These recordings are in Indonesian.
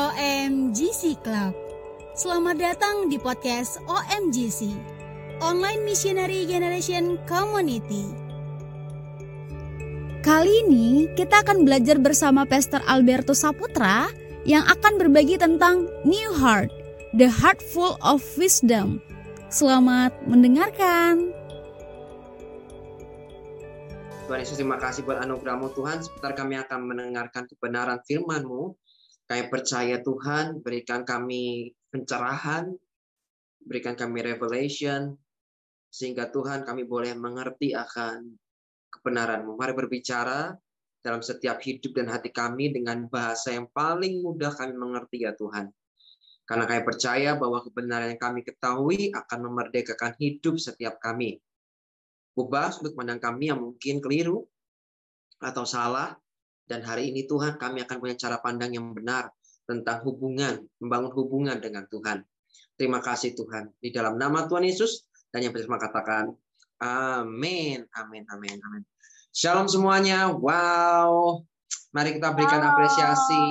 OMGC Club. Selamat datang di podcast OMGC, Online Missionary Generation Community. Kali ini kita akan belajar bersama Pastor Alberto Saputra yang akan berbagi tentang New Heart, the Heart Full of Wisdom. Selamat mendengarkan. Tuhan Yesus terima kasih buat anugerahmu Tuhan. Sebentar kami akan mendengarkan kebenaran firman-Mu. Kami percaya Tuhan, berikan kami pencerahan, berikan kami revelation, sehingga Tuhan kami boleh mengerti akan kebenaran-Mu. Mari berbicara dalam setiap hidup dan hati kami dengan bahasa yang paling mudah kami mengerti ya Tuhan. Karena kami percaya bahwa kebenaran yang kami ketahui akan memerdekakan hidup setiap kami. Ubah sudut pandang kami yang mungkin keliru atau salah, dan hari ini Tuhan kami akan punya cara pandang yang benar tentang hubungan, membangun hubungan dengan Tuhan. Terima kasih Tuhan. Di dalam nama Tuhan Yesus dan yang bersama katakan amin, amin, amin, amin. Shalom semuanya. Wow. Mari kita berikan apresiasi.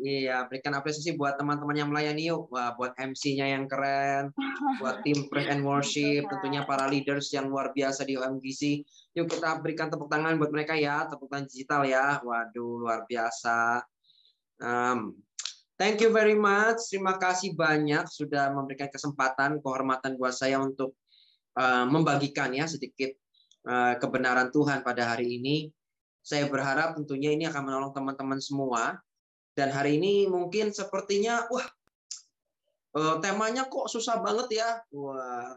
Iya, berikan apresiasi buat teman-teman yang melayani yuk. Wah, buat MC-nya yang keren, buat tim praise and worship, tentunya para leaders yang luar biasa di OMGC. Yuk kita berikan tepuk tangan buat mereka ya, tepuk tangan digital ya. Waduh, luar biasa. Um, thank you very much. Terima kasih banyak sudah memberikan kesempatan, kehormatan buat saya untuk uh, membagikan ya sedikit uh, kebenaran Tuhan pada hari ini saya berharap tentunya ini akan menolong teman-teman semua. Dan hari ini mungkin sepertinya, wah, eh, temanya kok susah banget ya. Wah,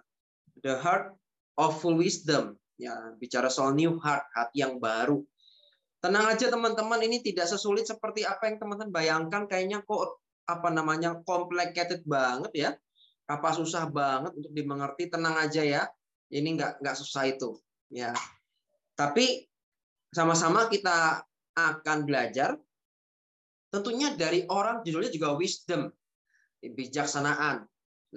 the heart of full wisdom. Ya, bicara soal new heart, hati yang baru. Tenang aja teman-teman, ini tidak sesulit seperti apa yang teman-teman bayangkan. Kayaknya kok apa namanya complicated banget ya. Apa susah banget untuk dimengerti. Tenang aja ya. Ini nggak nggak susah itu. Ya. Tapi sama-sama kita akan belajar tentunya dari orang judulnya juga wisdom, bijaksanaan.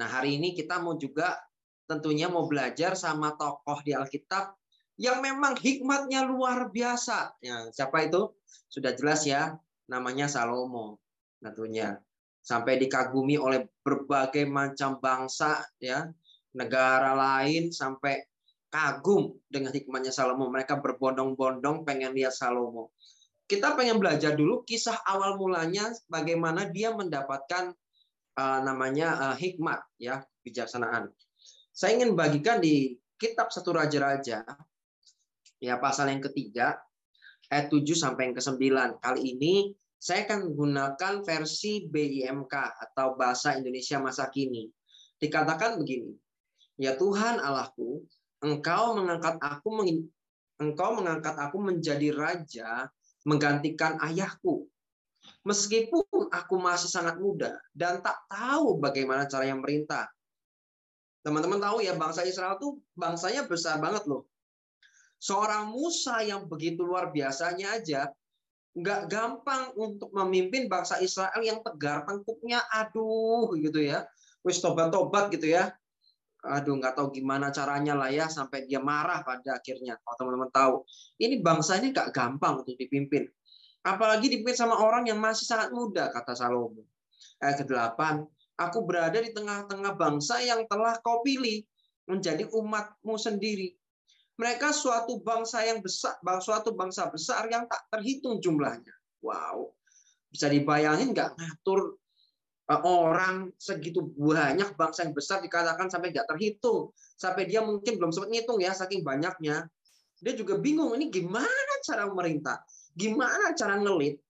Nah, hari ini kita mau juga tentunya mau belajar sama tokoh di Alkitab yang memang hikmatnya luar biasa. Ya, siapa itu? Sudah jelas ya, namanya Salomo. Tentunya sampai dikagumi oleh berbagai macam bangsa ya, negara lain sampai kagum dengan hikmahnya Salomo. Mereka berbondong-bondong pengen lihat Salomo. Kita pengen belajar dulu kisah awal mulanya bagaimana dia mendapatkan uh, namanya uh, hikmat ya kebijaksanaan. Saya ingin bagikan di kitab satu raja-raja ya pasal yang ketiga ayat 7 sampai yang ke-9. Kali ini saya akan menggunakan versi BIMK atau bahasa Indonesia masa kini. Dikatakan begini, Ya Tuhan Allahku, engkau mengangkat aku engkau mengangkat aku menjadi raja menggantikan ayahku. Meskipun aku masih sangat muda dan tak tahu bagaimana cara yang merintah. Teman-teman tahu ya bangsa Israel tuh bangsanya besar banget loh. Seorang Musa yang begitu luar biasanya aja nggak gampang untuk memimpin bangsa Israel yang tegar tengkuknya aduh gitu ya. Wis tobat-tobat gitu ya aduh nggak tahu gimana caranya lah ya sampai dia marah pada akhirnya. Kalau teman-teman tahu ini bangsa ini nggak gampang untuk dipimpin. Apalagi dipimpin sama orang yang masih sangat muda kata Salomo. Ayat ke-8 aku berada di tengah-tengah bangsa yang telah kau pilih menjadi umatmu sendiri. Mereka suatu bangsa yang besar suatu bangsa besar yang tak terhitung jumlahnya. Wow. Bisa dibayangin nggak ngatur orang segitu banyak bangsa yang besar dikatakan sampai nggak terhitung. Sampai dia mungkin belum sempat ngitung ya saking banyaknya. Dia juga bingung ini gimana cara memerintah? Gimana cara ngelit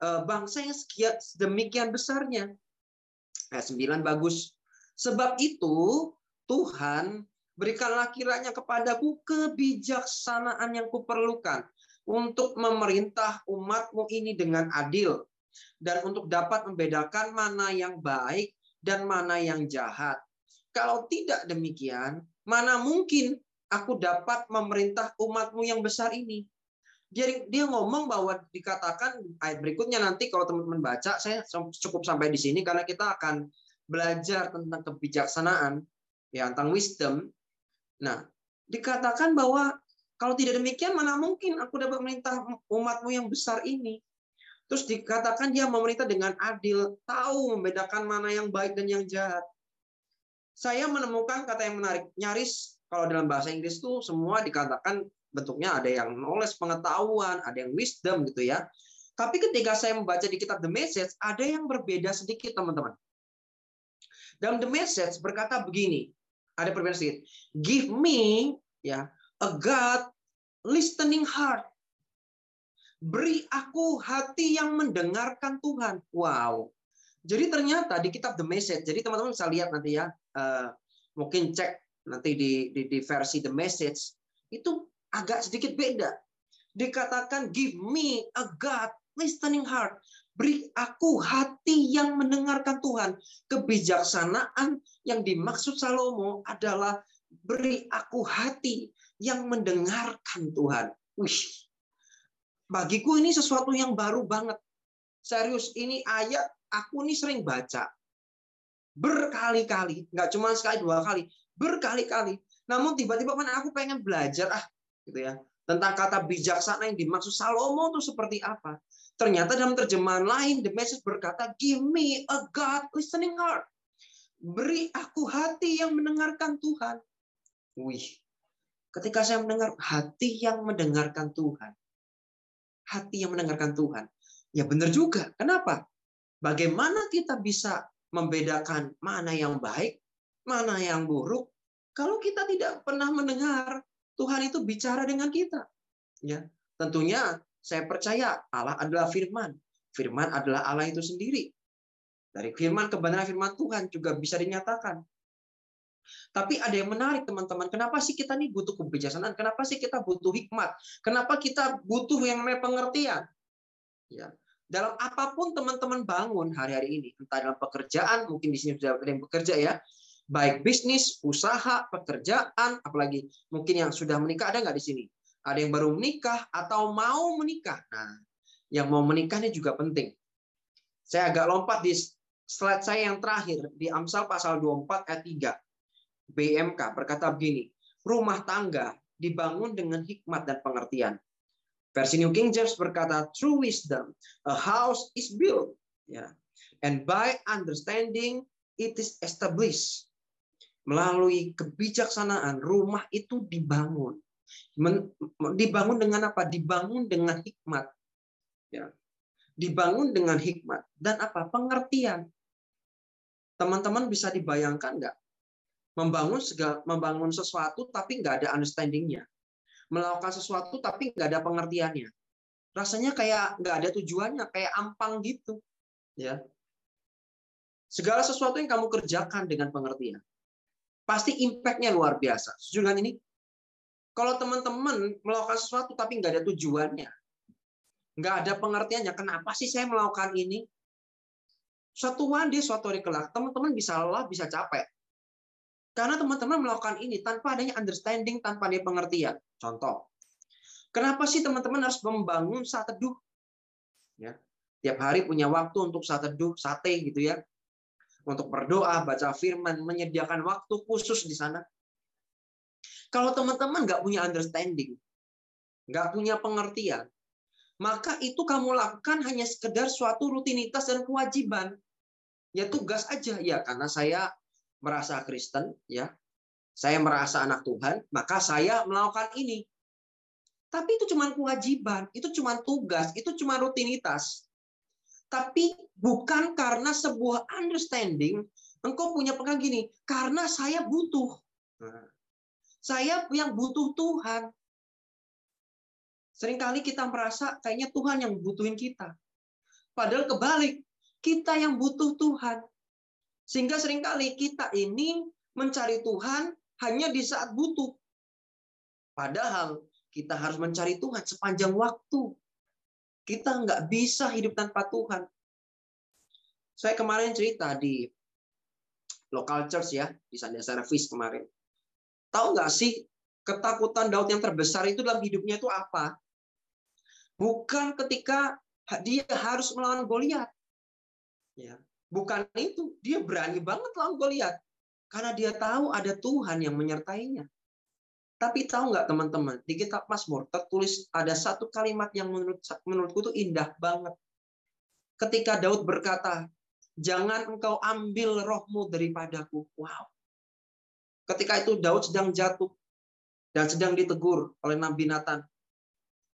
eh, bangsa yang sekian demikian besarnya? Ayat 9 bagus. Sebab itu Tuhan berikanlah kiranya kepadaku kebijaksanaan yang kuperlukan untuk memerintah umatmu ini dengan adil dan untuk dapat membedakan mana yang baik dan mana yang jahat. Kalau tidak demikian, mana mungkin aku dapat memerintah umatmu yang besar ini? Dia, dia ngomong bahwa dikatakan ayat berikutnya nanti kalau teman-teman baca, saya cukup sampai di sini karena kita akan belajar tentang kebijaksanaan, ya tentang wisdom. Nah, dikatakan bahwa kalau tidak demikian, mana mungkin aku dapat memerintah umatmu yang besar ini? Terus dikatakan dia memerintah dengan adil, tahu membedakan mana yang baik dan yang jahat. Saya menemukan kata yang menarik, nyaris kalau dalam bahasa Inggris itu semua dikatakan bentuknya ada yang knowledge, pengetahuan, ada yang wisdom gitu ya. Tapi ketika saya membaca di kitab The Message, ada yang berbeda sedikit teman-teman. Dalam The Message berkata begini, ada perbedaan sedikit. Give me ya a God listening heart Beri aku hati yang mendengarkan Tuhan. Wow. Jadi ternyata di kitab The Message, jadi teman-teman bisa lihat nanti ya, uh, mungkin cek nanti di, di, di versi The Message, itu agak sedikit beda. Dikatakan, give me a God listening heart. Beri aku hati yang mendengarkan Tuhan. Kebijaksanaan yang dimaksud Salomo adalah beri aku hati yang mendengarkan Tuhan. Wih, Bagiku ini sesuatu yang baru banget. Serius, ini ayat aku ini sering baca. Berkali-kali, nggak cuma sekali dua kali, berkali-kali. Namun tiba-tiba kan aku pengen belajar ah, gitu ya, tentang kata bijaksana yang dimaksud Salomo itu seperti apa. Ternyata dalam terjemahan lain, the message berkata, give me a God listening heart. Beri aku hati yang mendengarkan Tuhan. Wih, ketika saya mendengar hati yang mendengarkan Tuhan, hati yang mendengarkan Tuhan. Ya benar juga. Kenapa? Bagaimana kita bisa membedakan mana yang baik, mana yang buruk, kalau kita tidak pernah mendengar Tuhan itu bicara dengan kita. Ya, tentunya saya percaya Allah adalah firman. Firman adalah Allah itu sendiri. Dari firman kebenaran firman Tuhan juga bisa dinyatakan. Tapi ada yang menarik teman-teman. Kenapa sih kita nih butuh kebijaksanaan? Kenapa sih kita butuh hikmat? Kenapa kita butuh yang namanya pengertian? Ya. Dalam apa pun teman-teman bangun hari-hari ini, entah dalam pekerjaan, mungkin di sini sudah ada yang bekerja ya, baik bisnis, usaha, pekerjaan, apalagi mungkin yang sudah menikah ada nggak di sini? Ada yang baru menikah atau mau menikah. Nah, yang mau menikah ini juga penting. Saya agak lompat di slide saya yang terakhir di Amsal pasal 24 ayat 3. BMK berkata begini, rumah tangga dibangun dengan hikmat dan pengertian. Versi New King James berkata, through wisdom, a house is built. Ya. And by understanding, it is established. Melalui kebijaksanaan, rumah itu dibangun. Men, dibangun dengan apa? Dibangun dengan hikmat. Ya. Dibangun dengan hikmat. Dan apa? Pengertian. Teman-teman bisa dibayangkan nggak? Membangun segala, membangun sesuatu tapi nggak ada understandingnya, melakukan sesuatu tapi nggak ada pengertiannya, rasanya kayak nggak ada tujuannya, kayak ampang gitu, ya. Segala sesuatu yang kamu kerjakan dengan pengertian, pasti impactnya luar biasa. Setuju ini? Kalau teman-teman melakukan sesuatu tapi nggak ada tujuannya, nggak ada pengertiannya, kenapa sih saya melakukan ini? Suatu one suatu hari kelak, teman-teman bisa lelah, bisa capek. Karena teman-teman melakukan ini tanpa adanya understanding, tanpa adanya pengertian. Contoh, kenapa sih teman-teman harus membangun saat teduh? Ya, tiap hari punya waktu untuk saat teduh, sate gitu ya, untuk berdoa, baca firman, menyediakan waktu khusus di sana. Kalau teman-teman nggak punya understanding, nggak punya pengertian, maka itu kamu lakukan hanya sekedar suatu rutinitas dan kewajiban. Ya tugas aja ya, karena saya merasa Kristen, ya, saya merasa anak Tuhan, maka saya melakukan ini. Tapi itu cuma kewajiban, itu cuma tugas, itu cuma rutinitas. Tapi bukan karena sebuah understanding, engkau punya pegang gini, karena saya butuh. Nah, saya yang butuh Tuhan. Seringkali kita merasa kayaknya Tuhan yang butuhin kita. Padahal kebalik, kita yang butuh Tuhan. Sehingga sering kali kita ini mencari Tuhan hanya di saat butuh. Padahal kita harus mencari Tuhan sepanjang waktu. Kita nggak bisa hidup tanpa Tuhan. Saya kemarin cerita di local church ya, di Sunday Service kemarin. Tahu nggak sih ketakutan Daud yang terbesar itu dalam hidupnya itu apa? Bukan ketika dia harus melawan Goliat. Ya, Bukan itu, dia berani banget lawan Goliat. Karena dia tahu ada Tuhan yang menyertainya. Tapi tahu nggak teman-teman, di kitab Mazmur tertulis ada satu kalimat yang menurut menurutku itu indah banget. ketika Daud berkata, "Jangan engkau ambil rohmu daripadaku." Wow. Ketika itu Daud sedang jatuh dan sedang ditegur oleh Nabi Nathan.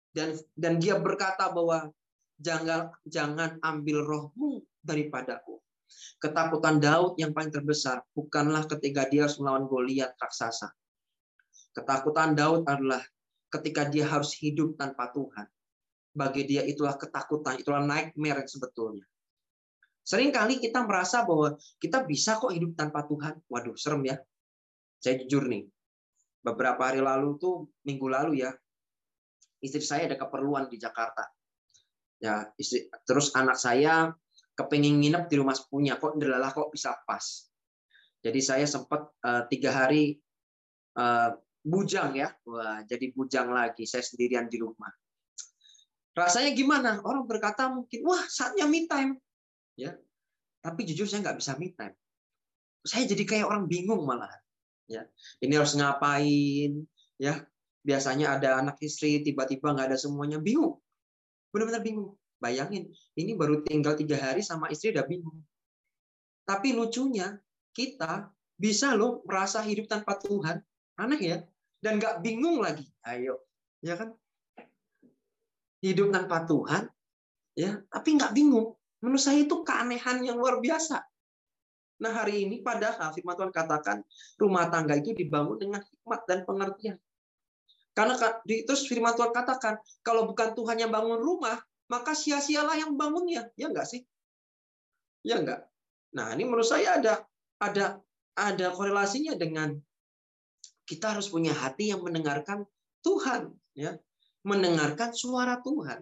Dan dan dia berkata bahwa jangan jangan ambil rohmu daripadaku. Ketakutan Daud yang paling terbesar bukanlah ketika dia harus melawan Goliat raksasa. Ketakutan Daud adalah ketika dia harus hidup tanpa Tuhan. Bagi dia itulah ketakutan, itulah nightmare sebetulnya. Seringkali kita merasa bahwa kita bisa kok hidup tanpa Tuhan. Waduh, serem ya. Saya jujur nih, beberapa hari lalu tuh, minggu lalu ya, istri saya ada keperluan di Jakarta. Ya, istri, terus anak saya kepingin nginep di rumah sepupunya kok ndelalah kok bisa pas. Jadi saya sempat uh, tiga hari uh, bujang ya. Wah jadi bujang lagi saya sendirian di rumah. Rasanya gimana? Orang berkata mungkin wah saatnya me time. Ya. Tapi jujur saya nggak bisa me time. Saya jadi kayak orang bingung malah ya. Ini harus ngapain ya. Biasanya ada anak istri tiba-tiba nggak ada semuanya bingung. Benar-benar bingung Bayangin, ini baru tinggal tiga hari sama istri udah bingung. Tapi lucunya, kita bisa loh merasa hidup tanpa Tuhan. Aneh ya. Dan nggak bingung lagi. Ayo. Ya kan? Hidup tanpa Tuhan, ya tapi nggak bingung. Menurut saya itu keanehan yang luar biasa. Nah hari ini padahal firman Tuhan katakan rumah tangga itu dibangun dengan hikmat dan pengertian. Karena terus firman Tuhan katakan kalau bukan Tuhan yang bangun rumah, maka sia-sialah yang bangunnya, ya enggak sih? Ya enggak. Nah, ini menurut saya ada ada ada korelasinya dengan kita harus punya hati yang mendengarkan Tuhan, ya. Mendengarkan suara Tuhan.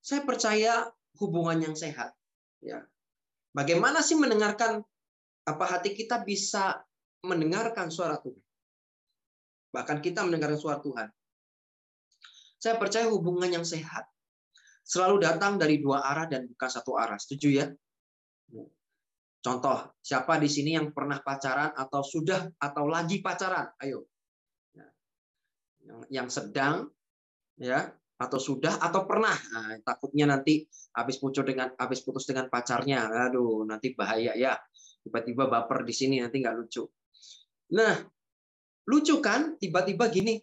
Saya percaya hubungan yang sehat, ya. Bagaimana sih mendengarkan apa hati kita bisa mendengarkan suara Tuhan? Bahkan kita mendengarkan suara Tuhan. Saya percaya hubungan yang sehat selalu datang dari dua arah dan bukan satu arah. Setuju ya? Contoh, siapa di sini yang pernah pacaran atau sudah atau lagi pacaran? Ayo. Yang, sedang ya atau sudah atau pernah. Nah, takutnya nanti habis putus dengan habis putus dengan pacarnya. Aduh, nanti bahaya ya. Tiba-tiba baper di sini nanti nggak lucu. Nah, lucu kan tiba-tiba gini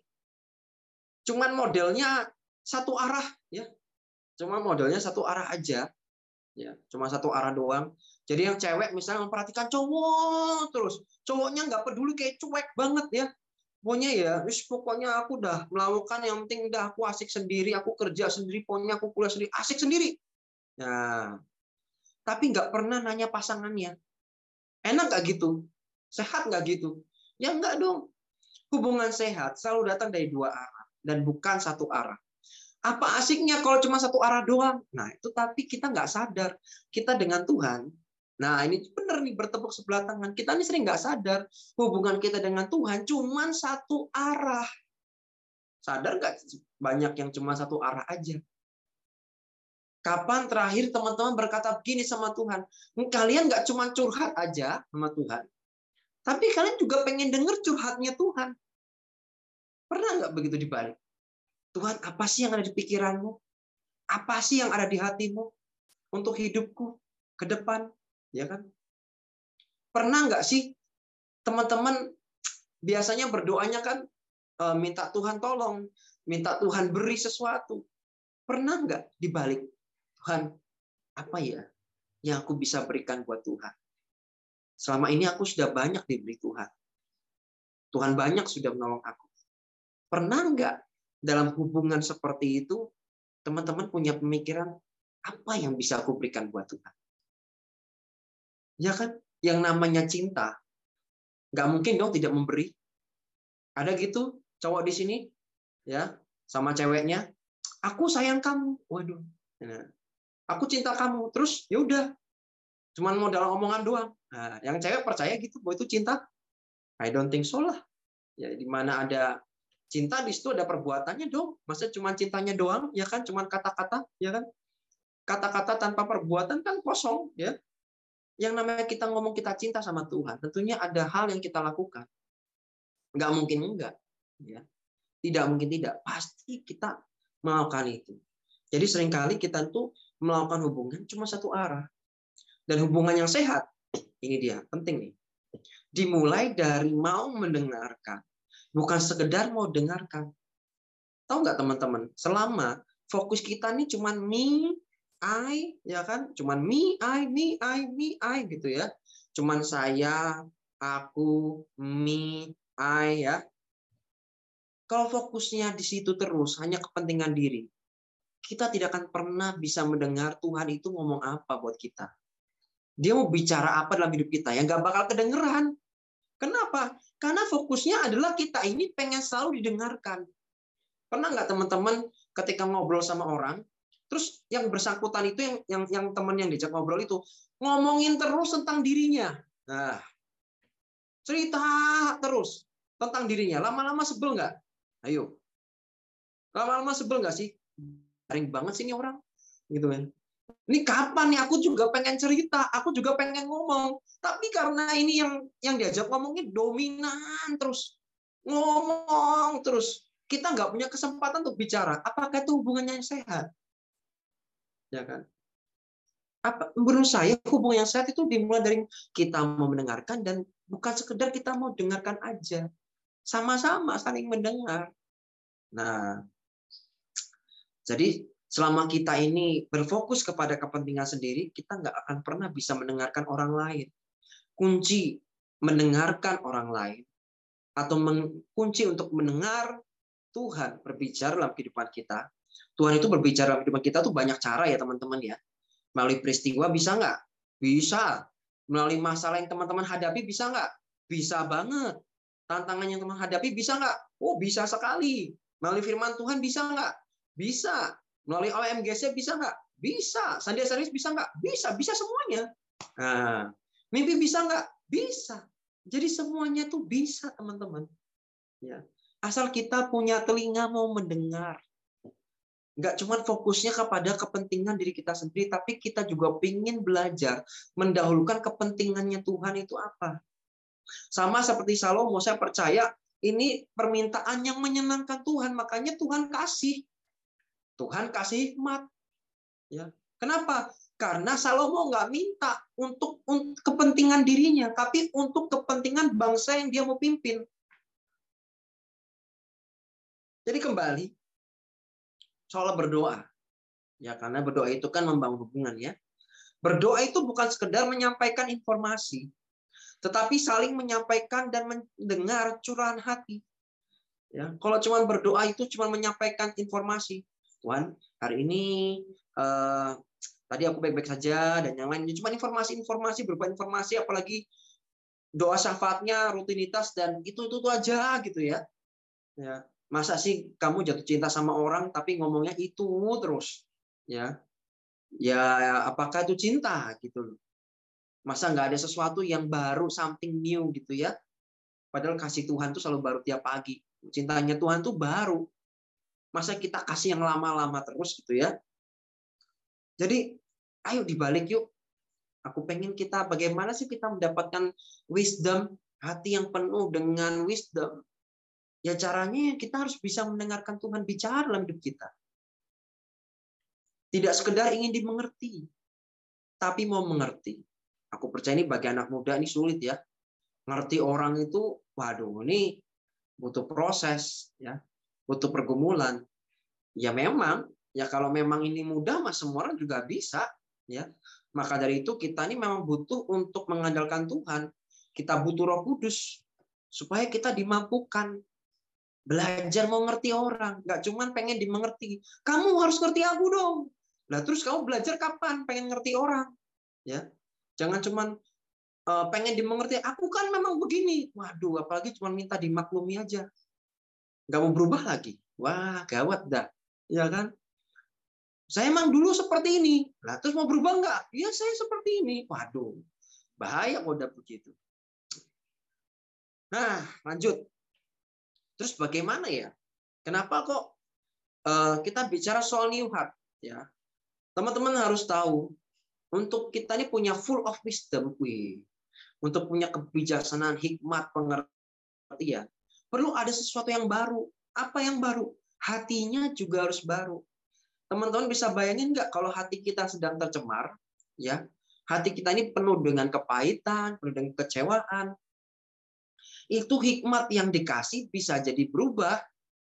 cuman modelnya satu arah ya. Cuma modelnya satu arah aja ya. Cuma satu arah doang. Jadi yang cewek misalnya memperhatikan cowok terus cowoknya nggak peduli kayak cuek banget ya. Pokoknya ya wis pokoknya aku udah melakukan yang penting udah aku asik sendiri aku kerja sendiri pokoknya aku kuliah sendiri asik sendiri. Nah tapi nggak pernah nanya pasangannya. Enak nggak gitu? Sehat nggak gitu? Ya nggak dong. Hubungan sehat selalu datang dari dua arah dan bukan satu arah. Apa asiknya kalau cuma satu arah doang? Nah, itu tapi kita nggak sadar. Kita dengan Tuhan, nah ini benar nih bertepuk sebelah tangan. Kita ini sering nggak sadar hubungan kita dengan Tuhan cuma satu arah. Sadar nggak banyak yang cuma satu arah aja? Kapan terakhir teman-teman berkata begini sama Tuhan? Kalian nggak cuma curhat aja sama Tuhan, tapi kalian juga pengen dengar curhatnya Tuhan. Pernah nggak begitu dibalik? Tuhan, apa sih yang ada di pikiranmu? Apa sih yang ada di hatimu untuk hidupku ke depan? Ya kan? Pernah nggak sih teman-teman biasanya berdoanya kan eh, minta Tuhan tolong, minta Tuhan beri sesuatu. Pernah nggak dibalik Tuhan, apa ya yang aku bisa berikan buat Tuhan? Selama ini aku sudah banyak diberi Tuhan. Tuhan banyak sudah menolong aku. Pernah nggak dalam hubungan seperti itu, teman-teman punya pemikiran, apa yang bisa aku berikan buat Tuhan? Ya kan? Yang namanya cinta, nggak mungkin dong tidak memberi. Ada gitu cowok di sini, ya, sama ceweknya, aku sayang kamu. Waduh. Nah, aku cinta kamu. Terus ya udah. Cuman mau dalam omongan doang. Nah, yang cewek percaya gitu bahwa itu cinta? I don't think so lah. Ya, di mana ada Cinta di situ ada perbuatannya dong. Masa cuma cintanya doang, ya kan? Cuma kata-kata, ya kan? Kata-kata tanpa perbuatan kan kosong, ya. Yang namanya kita ngomong kita cinta sama Tuhan, tentunya ada hal yang kita lakukan. Nggak mungkin enggak. Ya. Tidak mungkin tidak. Pasti kita melakukan itu. Jadi sering kali kita tuh melakukan hubungan cuma satu arah. Dan hubungan yang sehat, ini dia, penting nih. Dimulai dari mau mendengarkan, bukan sekedar mau dengarkan. Tahu nggak teman-teman, selama fokus kita nih cuma me, I, ya kan? Cuman me, I, me, I, me, I gitu ya. Cuman saya, aku, me, I ya. Kalau fokusnya di situ terus, hanya kepentingan diri, kita tidak akan pernah bisa mendengar Tuhan itu ngomong apa buat kita. Dia mau bicara apa dalam hidup kita yang nggak bakal kedengeran. Kenapa? Karena fokusnya adalah kita ini pengen selalu didengarkan. Pernah nggak teman-teman ketika ngobrol sama orang, terus yang bersangkutan itu yang yang, yang teman yang diajak ngobrol itu ngomongin terus tentang dirinya. Nah, cerita terus tentang dirinya. Lama-lama sebel nggak? Ayo. Lama-lama sebel nggak sih? garing banget sih ini orang gitu kan ini kapan nih? Aku juga pengen cerita aku juga pengen ngomong. Tapi karena ini yang yang diajak ngomongnya dominan terus ngomong terus. Kita nggak punya kesempatan untuk bicara. Apakah itu hubungannya yang sehat? Ya kan? Apa menurut saya hubungan yang sehat itu dimulai dari kita mau mendengarkan dan bukan sekedar kita mau dengarkan aja. Sama-sama saling mendengar. Nah jadi selama kita ini berfokus kepada kepentingan sendiri, kita nggak akan pernah bisa mendengarkan orang lain. Kunci mendengarkan orang lain atau kunci untuk mendengar Tuhan berbicara dalam kehidupan kita. Tuhan itu berbicara dalam kehidupan kita tuh banyak cara ya teman-teman ya. Melalui peristiwa bisa nggak? Bisa. Melalui masalah yang teman-teman hadapi bisa nggak? Bisa banget. Tantangan yang teman hadapi bisa nggak? Oh bisa sekali. Melalui firman Tuhan bisa nggak? Bisa. Melalui OMGC bisa nggak? Bisa. Sandia Service bisa nggak? Bisa. Bisa semuanya. Nah, mimpi bisa nggak? Bisa. Jadi semuanya tuh bisa, teman-teman. Ya. Asal kita punya telinga mau mendengar. Nggak cuma fokusnya kepada kepentingan diri kita sendiri, tapi kita juga ingin belajar mendahulukan kepentingannya Tuhan itu apa. Sama seperti Salomo, saya percaya ini permintaan yang menyenangkan Tuhan, makanya Tuhan kasih. Tuhan kasih hikmat. Ya. Kenapa? Karena Salomo nggak minta untuk, untuk kepentingan dirinya, tapi untuk kepentingan bangsa yang dia mau pimpin. Jadi kembali soal berdoa. Ya, karena berdoa itu kan membangun hubungan ya. Berdoa itu bukan sekedar menyampaikan informasi, tetapi saling menyampaikan dan mendengar curahan hati. Ya, kalau cuma berdoa itu cuma menyampaikan informasi, Tuhan hari ini uh, tadi aku baik-baik saja dan yang lain. Cuma informasi-informasi berupa informasi apalagi doa syafaatnya rutinitas dan itu itu tuh aja gitu ya. Ya masa sih kamu jatuh cinta sama orang tapi ngomongnya itu terus ya? Ya apakah itu cinta? Gitu masa nggak ada sesuatu yang baru something new gitu ya? Padahal kasih Tuhan tuh selalu baru tiap pagi. Cintanya Tuhan tuh baru Masa kita kasih yang lama-lama terus gitu ya? Jadi ayo dibalik yuk. Aku pengen kita bagaimana sih kita mendapatkan wisdom, hati yang penuh dengan wisdom. Ya caranya kita harus bisa mendengarkan Tuhan bicara dalam hidup kita. Tidak sekedar ingin dimengerti, tapi mau mengerti. Aku percaya ini bagi anak muda ini sulit ya. Ngerti orang itu, waduh ini butuh proses ya butuh pergumulan. Ya memang, ya kalau memang ini mudah, mas semua orang juga bisa. ya. Maka dari itu kita ini memang butuh untuk mengandalkan Tuhan. Kita butuh Roh Kudus supaya kita dimampukan belajar mau ngerti orang, nggak cuma pengen dimengerti. Kamu harus ngerti aku dong. Nah terus kamu belajar kapan? Pengen ngerti orang, ya. Jangan cuma uh, pengen dimengerti. Aku kan memang begini. Waduh, apalagi cuma minta dimaklumi aja nggak mau berubah lagi. Wah, gawat dah. Ya kan? Saya emang dulu seperti ini. Lah, terus mau berubah nggak? Ya, saya seperti ini. Waduh, bahaya kalau udah begitu. Nah, lanjut. Terus bagaimana ya? Kenapa kok uh, kita bicara soal new heart? Ya, teman-teman harus tahu untuk kita ini punya full of wisdom, wih, untuk punya kebijaksanaan, hikmat, pengertian, perlu ada sesuatu yang baru. Apa yang baru? Hatinya juga harus baru. Teman-teman bisa bayangin nggak kalau hati kita sedang tercemar, ya, hati kita ini penuh dengan kepahitan, penuh dengan kecewaan. Itu hikmat yang dikasih bisa jadi berubah,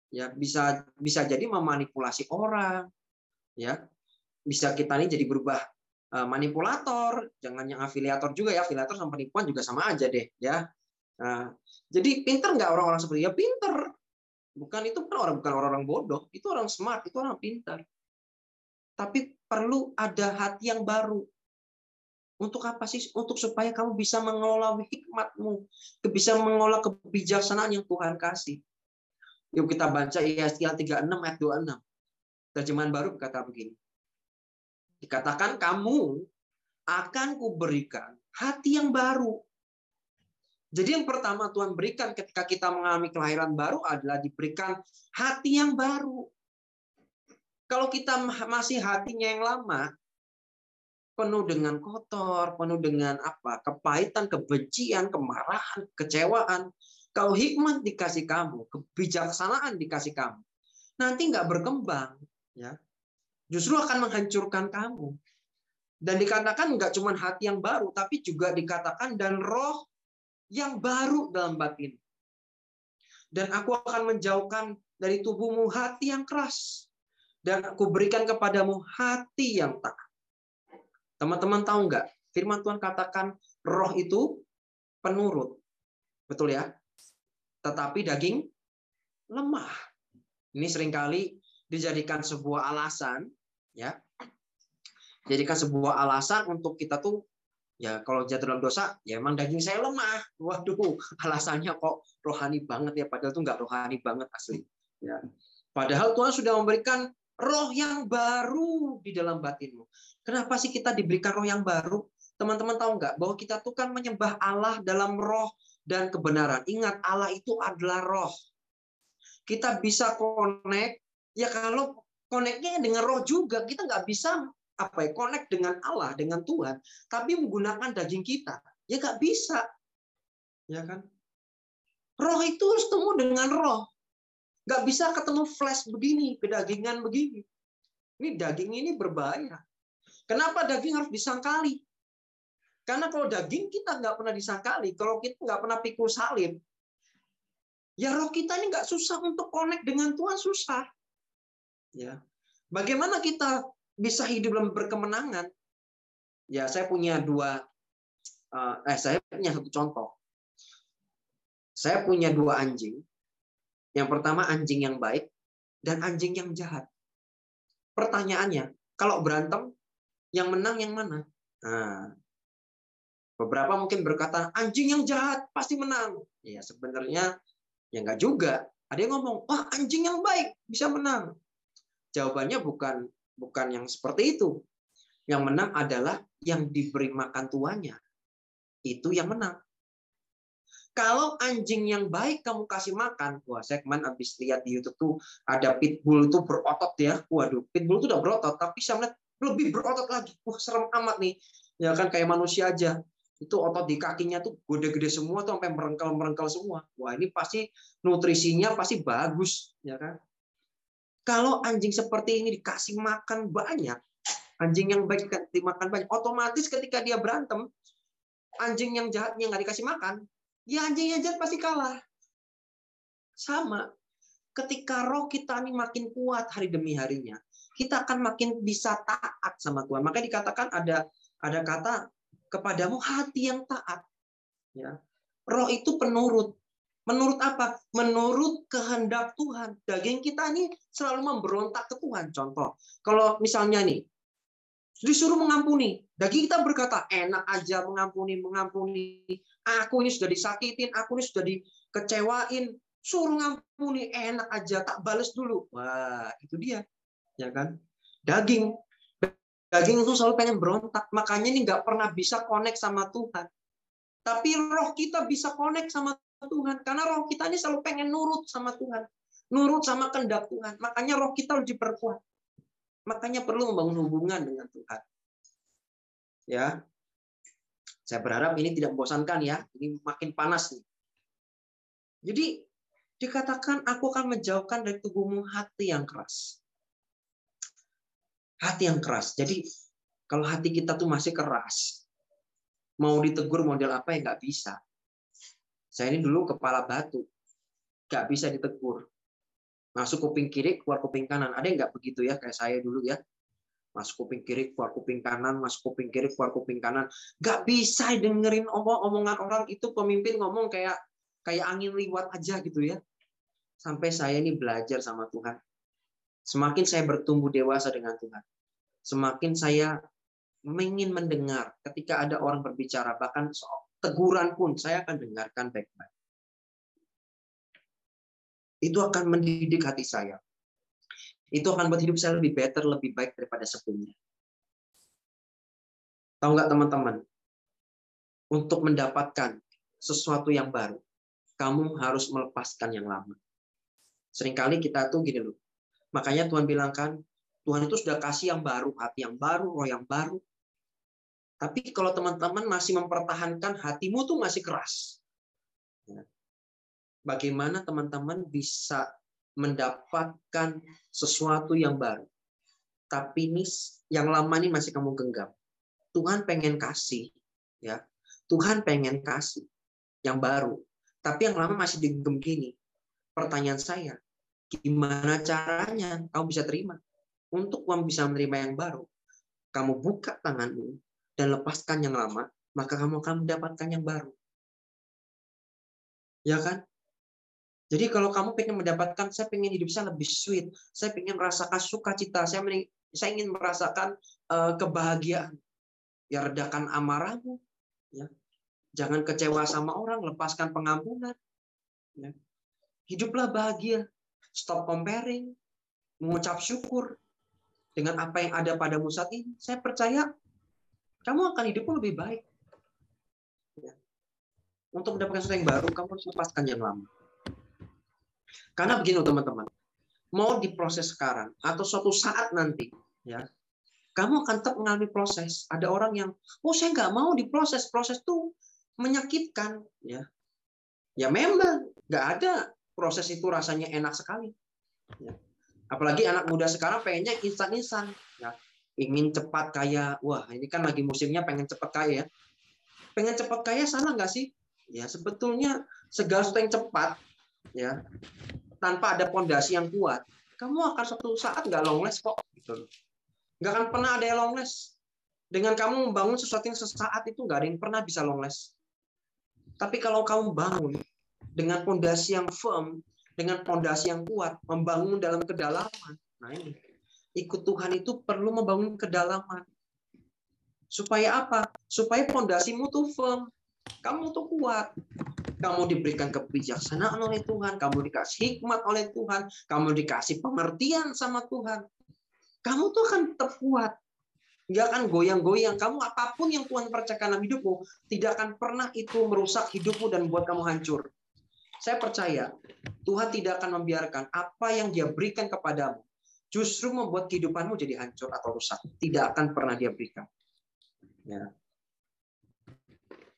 ya, bisa bisa jadi memanipulasi orang, ya, bisa kita ini jadi berubah eh, manipulator, jangan yang afiliator juga ya, afiliator sama penipuan juga sama aja deh, ya. Nah, jadi pinter nggak orang-orang seperti ya pinter, bukan itu kan orang bukan orang-orang bodoh, itu orang smart, itu orang pintar. Tapi perlu ada hati yang baru. Untuk apa sih? Untuk supaya kamu bisa mengelola hikmatmu, bisa mengelola kebijaksanaan yang Tuhan kasih. Yuk kita baca Yesaya 36 ayat 26. Terjemahan baru berkata begini. Dikatakan kamu akan kuberikan hati yang baru. Jadi yang pertama Tuhan berikan ketika kita mengalami kelahiran baru adalah diberikan hati yang baru. Kalau kita masih hatinya yang lama, penuh dengan kotor, penuh dengan apa? Kepahitan, kebencian, kemarahan, kecewaan. Kalau hikmat dikasih kamu, kebijaksanaan dikasih kamu, nanti nggak berkembang, ya. Justru akan menghancurkan kamu. Dan dikatakan nggak cuma hati yang baru, tapi juga dikatakan dan roh yang baru dalam batin. Dan aku akan menjauhkan dari tubuhmu hati yang keras dan aku berikan kepadamu hati yang taat. Teman-teman tahu nggak? Firman Tuhan katakan roh itu penurut. Betul ya? Tetapi daging lemah. Ini sering kali dijadikan sebuah alasan ya. Jadikan sebuah alasan untuk kita tuh ya kalau jatuh dalam dosa ya emang daging saya lemah waduh alasannya kok rohani banget ya padahal tuh nggak rohani banget asli ya padahal Tuhan sudah memberikan roh yang baru di dalam batinmu. Kenapa sih kita diberikan roh yang baru? Teman-teman tahu nggak bahwa kita tuh kan menyembah Allah dalam roh dan kebenaran. Ingat Allah itu adalah roh. Kita bisa connect ya kalau connectnya dengan roh juga kita nggak bisa apa ya connect dengan Allah dengan Tuhan tapi menggunakan daging kita ya nggak bisa ya kan roh itu harus temu dengan roh Nggak bisa ketemu flash begini, kedagingan begini. Ini daging ini berbahaya. Kenapa daging harus disangkali? Karena kalau daging kita nggak pernah disangkali, kalau kita nggak pernah pikul salib, ya roh kita ini nggak susah untuk connect dengan Tuhan susah. Ya, bagaimana kita bisa hidup dalam berkemenangan? Ya, saya punya dua, eh, eh saya punya satu contoh. Saya punya dua anjing, yang pertama anjing yang baik dan anjing yang jahat. Pertanyaannya, kalau berantem, yang menang yang mana? Nah, beberapa mungkin berkata anjing yang jahat pasti menang. Ya sebenarnya ya enggak juga. Ada yang ngomong, wah anjing yang baik bisa menang. Jawabannya bukan bukan yang seperti itu. Yang menang adalah yang diberi makan tuannya. Itu yang menang. Kalau anjing yang baik kamu kasih makan, wah kemarin habis lihat di YouTube tuh ada pitbull itu berotot ya. Waduh, pitbull itu udah berotot, tapi saya melihat lebih berotot lagi. Wah serem amat nih. Ya kan kayak manusia aja. Itu otot di kakinya tuh gede-gede semua tuh sampai merengkel-merengkel semua. Wah ini pasti nutrisinya pasti bagus, ya kan? Kalau anjing seperti ini dikasih makan banyak, anjing yang baik dimakan banyak, otomatis ketika dia berantem, anjing yang jahatnya nggak dikasih makan, ya anjing jahat pasti kalah. Sama. Ketika roh kita ini makin kuat hari demi harinya, kita akan makin bisa taat sama Tuhan. Maka dikatakan ada ada kata kepadamu hati yang taat. Ya. Roh itu penurut. Menurut apa? Menurut kehendak Tuhan. Daging kita ini selalu memberontak ke Tuhan. Contoh, kalau misalnya nih, disuruh mengampuni. Daging kita berkata, enak aja mengampuni, mengampuni. Aku ini sudah disakitin, aku ini sudah dikecewain. Suruh ngampuni, enak aja, tak balas dulu. Wah, itu dia. ya kan? Daging. Daging itu selalu pengen berontak. Makanya ini nggak pernah bisa connect sama Tuhan. Tapi roh kita bisa connect sama Tuhan. Karena roh kita ini selalu pengen nurut sama Tuhan. Nurut sama kehendak Tuhan. Makanya roh kita harus diperkuat. Makanya perlu membangun hubungan dengan Tuhan. Ya. Saya berharap ini tidak membosankan ya. Ini makin panas nih. Jadi dikatakan aku akan menjauhkan dari tubuhmu hati yang keras. Hati yang keras. Jadi kalau hati kita tuh masih keras, mau ditegur model apa ya nggak bisa. Saya ini dulu kepala batu, nggak bisa ditegur. Masuk kuping kiri, keluar kuping kanan. Ada yang nggak begitu ya, kayak saya dulu ya. Masuk kuping kiri, keluar kuping kanan, masuk kuping kiri, keluar kuping kanan. Nggak bisa dengerin omong-omongan orang itu pemimpin ngomong kayak kayak angin liwat aja gitu ya. Sampai saya ini belajar sama Tuhan. Semakin saya bertumbuh dewasa dengan Tuhan, semakin saya ingin mendengar ketika ada orang berbicara, bahkan teguran pun saya akan dengarkan baik-baik. Itu akan mendidik hati saya. Itu akan buat hidup saya lebih better, lebih baik daripada sebelumnya. Tahu nggak teman-teman? Untuk mendapatkan sesuatu yang baru, kamu harus melepaskan yang lama. Seringkali kita tuh gini loh. Makanya Tuhan bilang kan, Tuhan itu sudah kasih yang baru, hati yang baru, roh yang baru. Tapi kalau teman-teman masih mempertahankan hatimu tuh masih keras. Ya. Bagaimana teman-teman bisa mendapatkan sesuatu yang baru. Tapi ini yang lama ini masih kamu genggam. Tuhan pengen kasih, ya. Tuhan pengen kasih yang baru. Tapi yang lama masih digenggam gini. Pertanyaan saya, gimana caranya kamu bisa terima? Untuk kamu bisa menerima yang baru, kamu buka tanganmu, dan lepaskan yang lama, maka kamu akan mendapatkan yang baru. Ya kan? Jadi kalau kamu pengen mendapatkan, saya pengen hidup saya lebih sweet, saya pengen merasakan sukacita, saya saya ingin merasakan uh, kebahagiaan. Ya redakan amarahmu, ya. Jangan kecewa sama orang, lepaskan pengampunan. Ya. Hiduplah bahagia, stop comparing, mengucap syukur dengan apa yang ada padamu saat ini. Saya percaya kamu akan hidupmu lebih baik. Ya. Untuk mendapatkan sesuatu yang baru, kamu harus lepaskan yang lama. Karena begini teman-teman, mau diproses sekarang atau suatu saat nanti, ya, kamu akan tetap mengalami proses. Ada orang yang, oh saya nggak mau diproses, proses itu menyakitkan, ya. Ya memang nggak ada proses itu rasanya enak sekali. Ya. Apalagi anak muda sekarang pengennya instan-instan. Ya ingin cepat kaya. Wah, ini kan lagi musimnya pengen cepat kaya. Pengen cepat kaya salah nggak sih? Ya, sebetulnya segala sesuatu yang cepat, ya, tanpa ada pondasi yang kuat, kamu akan suatu saat nggak longles kok. Gitu. Nggak akan pernah ada yang longles. Dengan kamu membangun sesuatu yang sesaat itu nggak ada yang pernah bisa longles. Tapi kalau kamu bangun dengan pondasi yang firm, dengan pondasi yang kuat, membangun dalam kedalaman, nah ini ikut Tuhan itu perlu membangun kedalaman. Supaya apa? Supaya pondasimu tuh firm. Kamu tuh kuat. Kamu diberikan kebijaksanaan oleh Tuhan, kamu dikasih hikmat oleh Tuhan, kamu dikasih pengertian sama Tuhan. Kamu tuh akan tetap kuat. Nggak akan goyang-goyang. Kamu apa pun yang Tuhan percayakan dalam hidupmu, tidak akan pernah itu merusak hidupmu dan buat kamu hancur. Saya percaya Tuhan tidak akan membiarkan apa yang dia berikan kepadamu justru membuat kehidupanmu jadi hancur atau rusak. Tidak akan pernah dia berikan. Ya.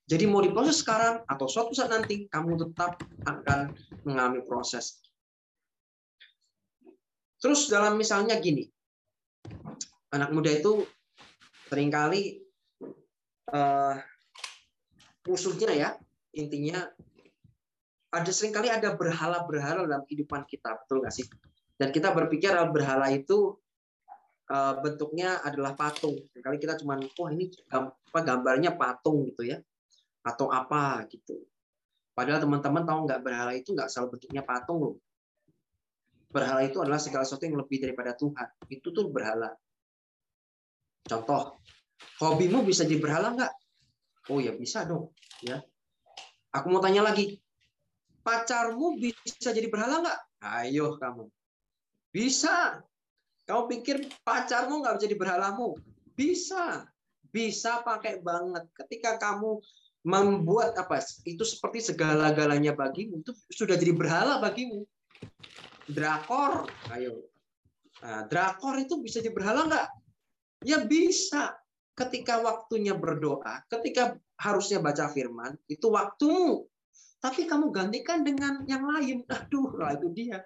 Jadi mau diproses sekarang atau suatu saat nanti, kamu tetap akan mengalami proses. Terus dalam misalnya gini, anak muda itu sering kali uh, musuhnya ya, intinya ada sering kali ada berhala-berhala dalam kehidupan kita, betul nggak sih? Dan kita berpikir berhala itu uh, bentuknya adalah patung. Kali kita cuma, wah ini apa gambarnya patung gitu ya, atau apa gitu. Padahal teman-teman tahu nggak berhala itu nggak selalu bentuknya patung loh. Berhala itu adalah segala sesuatu yang lebih daripada Tuhan. Itu tuh berhala. Contoh, hobimu bisa jadi berhala nggak? Oh ya bisa dong. Ya. Aku mau tanya lagi, pacarmu bisa jadi berhala nggak? Ayo kamu. Bisa. Kamu pikir pacarmu nggak bisa berhalamu? Bisa. Bisa pakai banget. Ketika kamu membuat apa itu seperti segala-galanya bagimu itu sudah jadi berhala bagimu. Drakor, ayo. Nah, drakor itu bisa jadi berhala nggak? Ya bisa. Ketika waktunya berdoa, ketika harusnya baca firman, itu waktumu. Tapi kamu gantikan dengan yang lain. Aduh, lah itu dia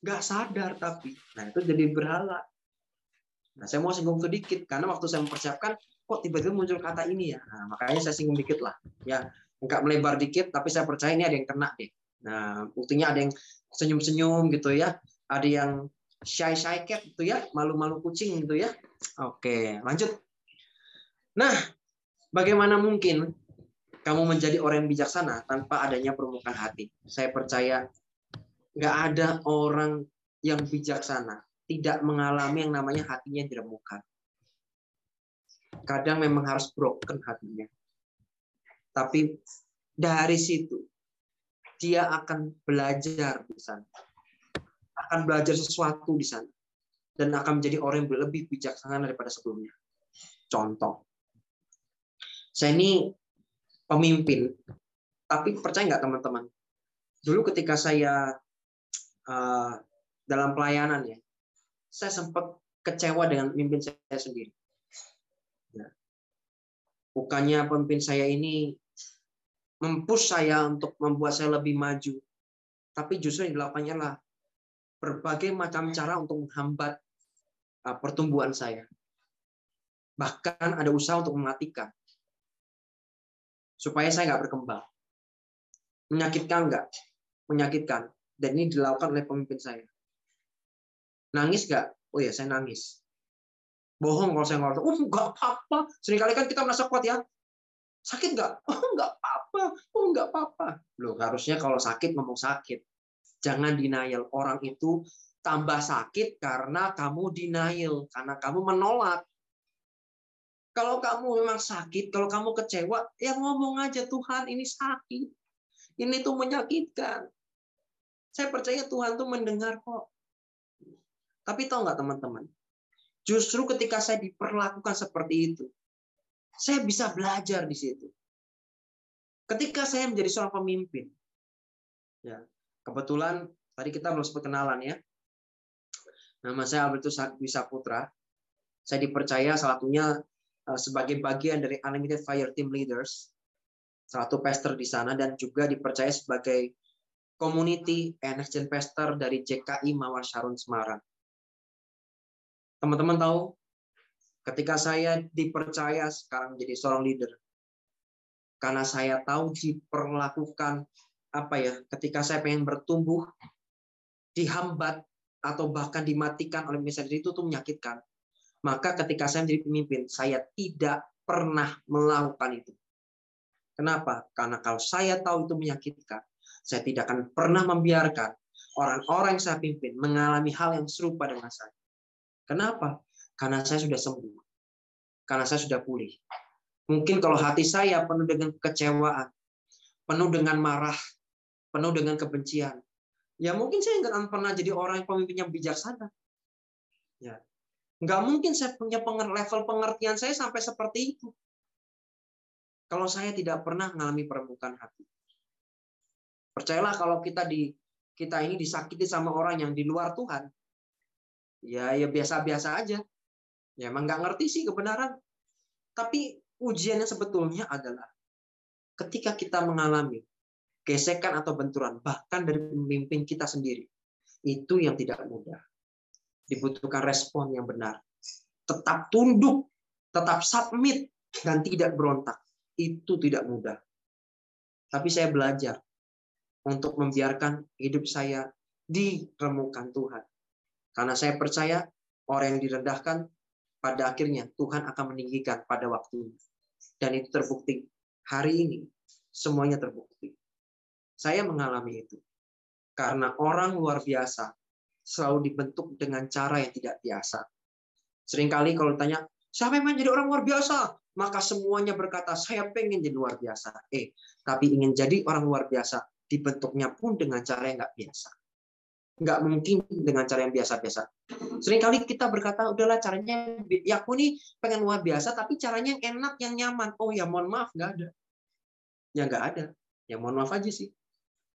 nggak sadar tapi nah itu jadi berhala Nah, saya mau singgung sedikit karena waktu saya mempersiapkan kok tiba-tiba muncul kata ini ya. Nah, makanya saya singgung dikit lah. Ya, enggak melebar dikit tapi saya percaya ini ada yang kena deh. Nah, buktinya ada yang senyum-senyum gitu ya. Ada yang shy shy cat gitu ya, malu-malu kucing gitu ya. Oke, lanjut. Nah, bagaimana mungkin kamu menjadi orang yang bijaksana tanpa adanya permukaan hati? Saya percaya nggak ada orang yang bijaksana tidak mengalami yang namanya hatinya diremukkan. Kadang memang harus broken hatinya. Tapi dari situ dia akan belajar di sana. Akan belajar sesuatu di sana. Dan akan menjadi orang yang lebih bijaksana daripada sebelumnya. Contoh. Saya ini pemimpin. Tapi percaya nggak teman-teman? Dulu ketika saya uh, dalam pelayanan ya, saya sempat kecewa dengan pemimpin saya sendiri. Ya. Bukannya pemimpin saya ini mempush saya untuk membuat saya lebih maju, tapi justru yang dilakukannya adalah berbagai macam cara untuk menghambat uh, pertumbuhan saya. Bahkan ada usaha untuk mematikan. Supaya saya nggak berkembang. Menyakitkan nggak? Menyakitkan. Dan ini dilakukan oleh pemimpin saya. Nangis nggak? Oh ya, saya nangis. Bohong kalau saya ngomong, oh nggak apa-apa. Seringkali kan kita merasa kuat ya. Sakit nggak? Oh nggak apa-apa. Oh nggak apa-apa. Loh, harusnya kalau sakit ngomong sakit. Jangan denial. Orang itu tambah sakit karena kamu denial. Karena kamu menolak. Kalau kamu memang sakit, kalau kamu kecewa, ya ngomong aja Tuhan ini sakit. Ini tuh menyakitkan. Saya percaya Tuhan tuh mendengar kok. Tapi tahu nggak teman-teman? Justru ketika saya diperlakukan seperti itu, saya bisa belajar di situ. Ketika saya menjadi seorang pemimpin, ya kebetulan tadi kita belum sempat kenalan ya. Nama saya Albertus Bisa Putra. Saya dipercaya salah satunya eh, sebagai bagian dari Unlimited Fire Team Leaders, salah satu pastor di sana dan juga dipercaya sebagai community exchange pastor dari JKI Mawar Sharon Semarang. Teman-teman tahu, ketika saya dipercaya sekarang menjadi seorang leader, karena saya tahu diperlakukan apa ya, ketika saya pengen bertumbuh, dihambat atau bahkan dimatikan oleh misalnya itu tuh menyakitkan. Maka ketika saya menjadi pemimpin, saya tidak pernah melakukan itu. Kenapa? Karena kalau saya tahu itu menyakitkan, saya tidak akan pernah membiarkan orang-orang yang saya pimpin mengalami hal yang serupa dengan saya. Kenapa? Karena saya sudah sembuh. Karena saya sudah pulih. Mungkin kalau hati saya penuh dengan kecewaan, penuh dengan marah, penuh dengan kebencian, ya mungkin saya nggak akan pernah jadi orang yang pemimpin yang bijaksana. Ya, nggak mungkin saya punya level pengertian saya sampai seperti itu. Kalau saya tidak pernah mengalami perempuan hati. Percayalah kalau kita di kita ini disakiti sama orang yang di luar Tuhan, ya ya biasa-biasa aja. Ya emang nggak ngerti sih kebenaran. Tapi ujiannya sebetulnya adalah ketika kita mengalami gesekan atau benturan bahkan dari pemimpin kita sendiri. Itu yang tidak mudah. Dibutuhkan respon yang benar. Tetap tunduk, tetap submit dan tidak berontak. Itu tidak mudah. Tapi saya belajar untuk membiarkan hidup saya diremukan Tuhan. Karena saya percaya orang yang direndahkan pada akhirnya Tuhan akan meninggikan pada waktunya. Dan itu terbukti. Hari ini semuanya terbukti. Saya mengalami itu. Karena orang luar biasa selalu dibentuk dengan cara yang tidak biasa. Seringkali kalau ditanya, siapa yang menjadi orang luar biasa? Maka semuanya berkata, saya pengen jadi luar biasa. Eh, tapi ingin jadi orang luar biasa, dibentuknya pun dengan cara yang nggak biasa nggak mungkin dengan cara yang biasa-biasa. Seringkali kita berkata, udahlah caranya, ya aku nih pengen luar biasa, tapi caranya yang enak, yang nyaman. Oh ya mohon maaf, nggak ada. Ya nggak ada. Ya mohon maaf aja sih.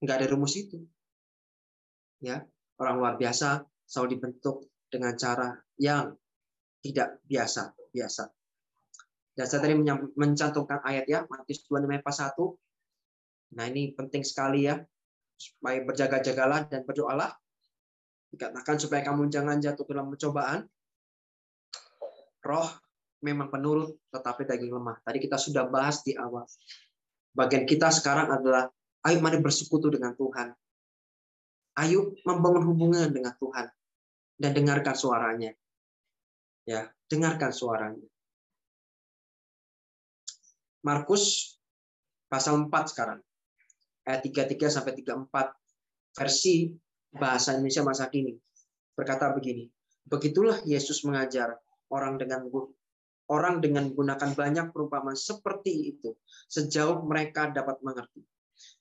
Nggak ada rumus itu. Ya, orang luar biasa selalu dibentuk dengan cara yang tidak biasa. biasa. Dan saya tadi mencantumkan ayat ya, Matius 26 ayat 1. Nah ini penting sekali ya, supaya berjaga-jagalah dan berdoalah Dikatakan supaya kamu jangan jatuh dalam pencobaan. roh memang penurut, tetapi daging lemah. Tadi kita sudah bahas di awal. Bagian kita sekarang adalah, ayo mari bersekutu dengan Tuhan. Ayo membangun hubungan dengan Tuhan. Dan dengarkan suaranya. Ya, dengarkan suaranya. Markus pasal 4 sekarang. Ayat 33 sampai 34 versi bahasa Indonesia masa kini. Berkata begini, begitulah Yesus mengajar orang dengan orang dengan menggunakan banyak perumpamaan seperti itu sejauh mereka dapat mengerti.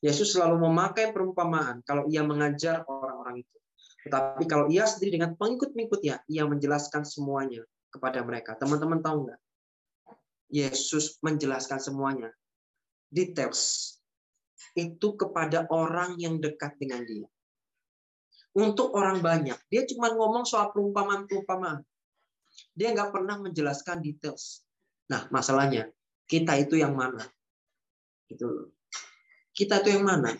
Yesus selalu memakai perumpamaan kalau ia mengajar orang-orang itu. Tetapi kalau ia sendiri dengan pengikut-pengikutnya, ia menjelaskan semuanya kepada mereka. Teman-teman tahu nggak? Yesus menjelaskan semuanya. Details. Itu kepada orang yang dekat dengan dia. Untuk orang banyak, dia cuma ngomong soal perumpamaan-perumpamaan. Dia nggak pernah menjelaskan details. Nah, masalahnya kita itu yang mana? Itu kita itu yang mana?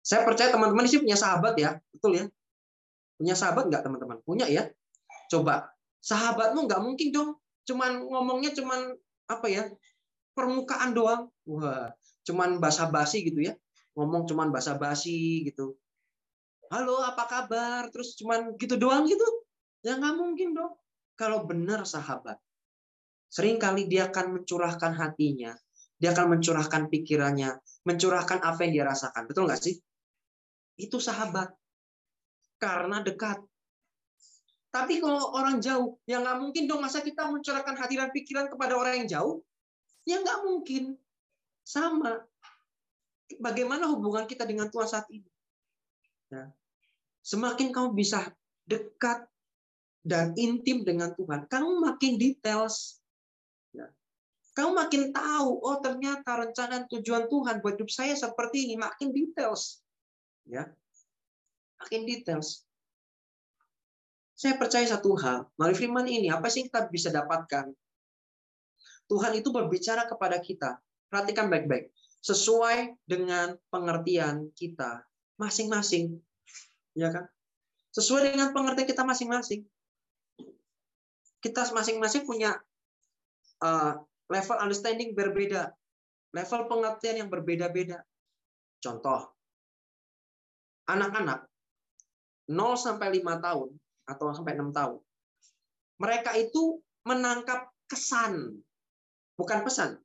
Saya percaya teman-teman sini punya sahabat ya, betul ya? Punya sahabat nggak teman-teman? Punya ya? Coba sahabatmu nggak mungkin dong, cuman ngomongnya cuman apa ya? Permukaan doang. Wah, cuman basa-basi gitu ya. Ngomong cuman basa-basi gitu. Halo, apa kabar? Terus cuman gitu doang gitu. Ya nggak mungkin dong kalau benar sahabat. Seringkali dia akan mencurahkan hatinya, dia akan mencurahkan pikirannya, mencurahkan apa yang dia rasakan. Betul nggak sih? Itu sahabat. Karena dekat. Tapi kalau orang jauh, ya nggak mungkin dong masa kita mencurahkan hati dan pikiran kepada orang yang jauh? Ya nggak mungkin. Sama. Bagaimana hubungan kita dengan Tuhan saat ini? Ya. Semakin kamu bisa dekat dan intim dengan Tuhan, kamu makin details. Ya. Kamu makin tahu, oh ternyata rencana tujuan Tuhan buat hidup saya seperti ini, makin details. Ya. Makin details. Saya percaya satu hal, melalui firman ini, apa sih kita bisa dapatkan? Tuhan itu berbicara kepada kita. Perhatikan baik-baik. Sesuai dengan pengertian kita masing-masing. Ya kan? Sesuai dengan pengertian kita masing-masing kita masing-masing punya uh, level understanding berbeda, level pengertian yang berbeda-beda. Contoh, anak-anak 0 sampai 5 tahun atau sampai 6 tahun. Mereka itu menangkap kesan, bukan pesan.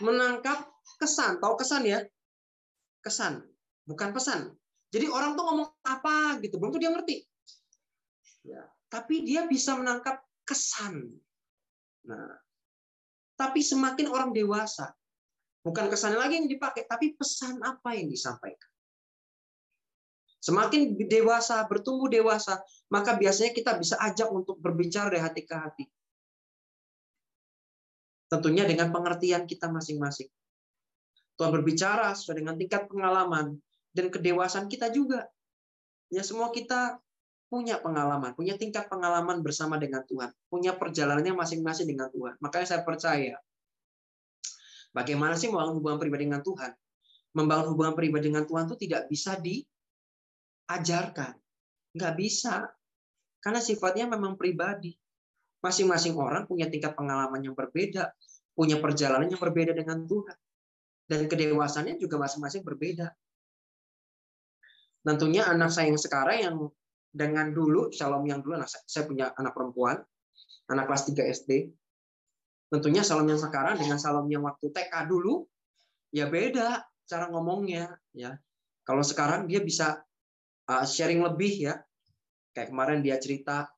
Menangkap kesan, tahu kesan ya? Kesan, bukan pesan. Jadi orang tuh ngomong apa gitu, belum tuh dia ngerti. Ya, tapi dia bisa menangkap kesan. Nah, tapi semakin orang dewasa, bukan kesan lagi yang dipakai, tapi pesan apa yang disampaikan. Semakin dewasa, bertumbuh dewasa, maka biasanya kita bisa ajak untuk berbicara dari hati ke hati. Tentunya dengan pengertian kita masing-masing. Tuhan berbicara sesuai dengan tingkat pengalaman dan kedewasaan kita juga. Ya semua kita punya pengalaman, punya tingkat pengalaman bersama dengan Tuhan, punya perjalanannya masing-masing dengan Tuhan. Makanya saya percaya, bagaimana sih membangun hubungan pribadi dengan Tuhan? Membangun hubungan pribadi dengan Tuhan itu tidak bisa diajarkan. Nggak bisa. Karena sifatnya memang pribadi. Masing-masing orang punya tingkat pengalaman yang berbeda, punya perjalanan yang berbeda dengan Tuhan. Dan kedewasannya juga masing-masing berbeda. Tentunya anak saya yang sekarang yang dengan dulu Shalom yang dulu saya punya anak perempuan anak kelas 3 SD tentunya Shalom yang sekarang dengan Shalom yang waktu TK dulu ya beda cara ngomongnya ya kalau sekarang dia bisa uh, sharing lebih ya kayak kemarin dia cerita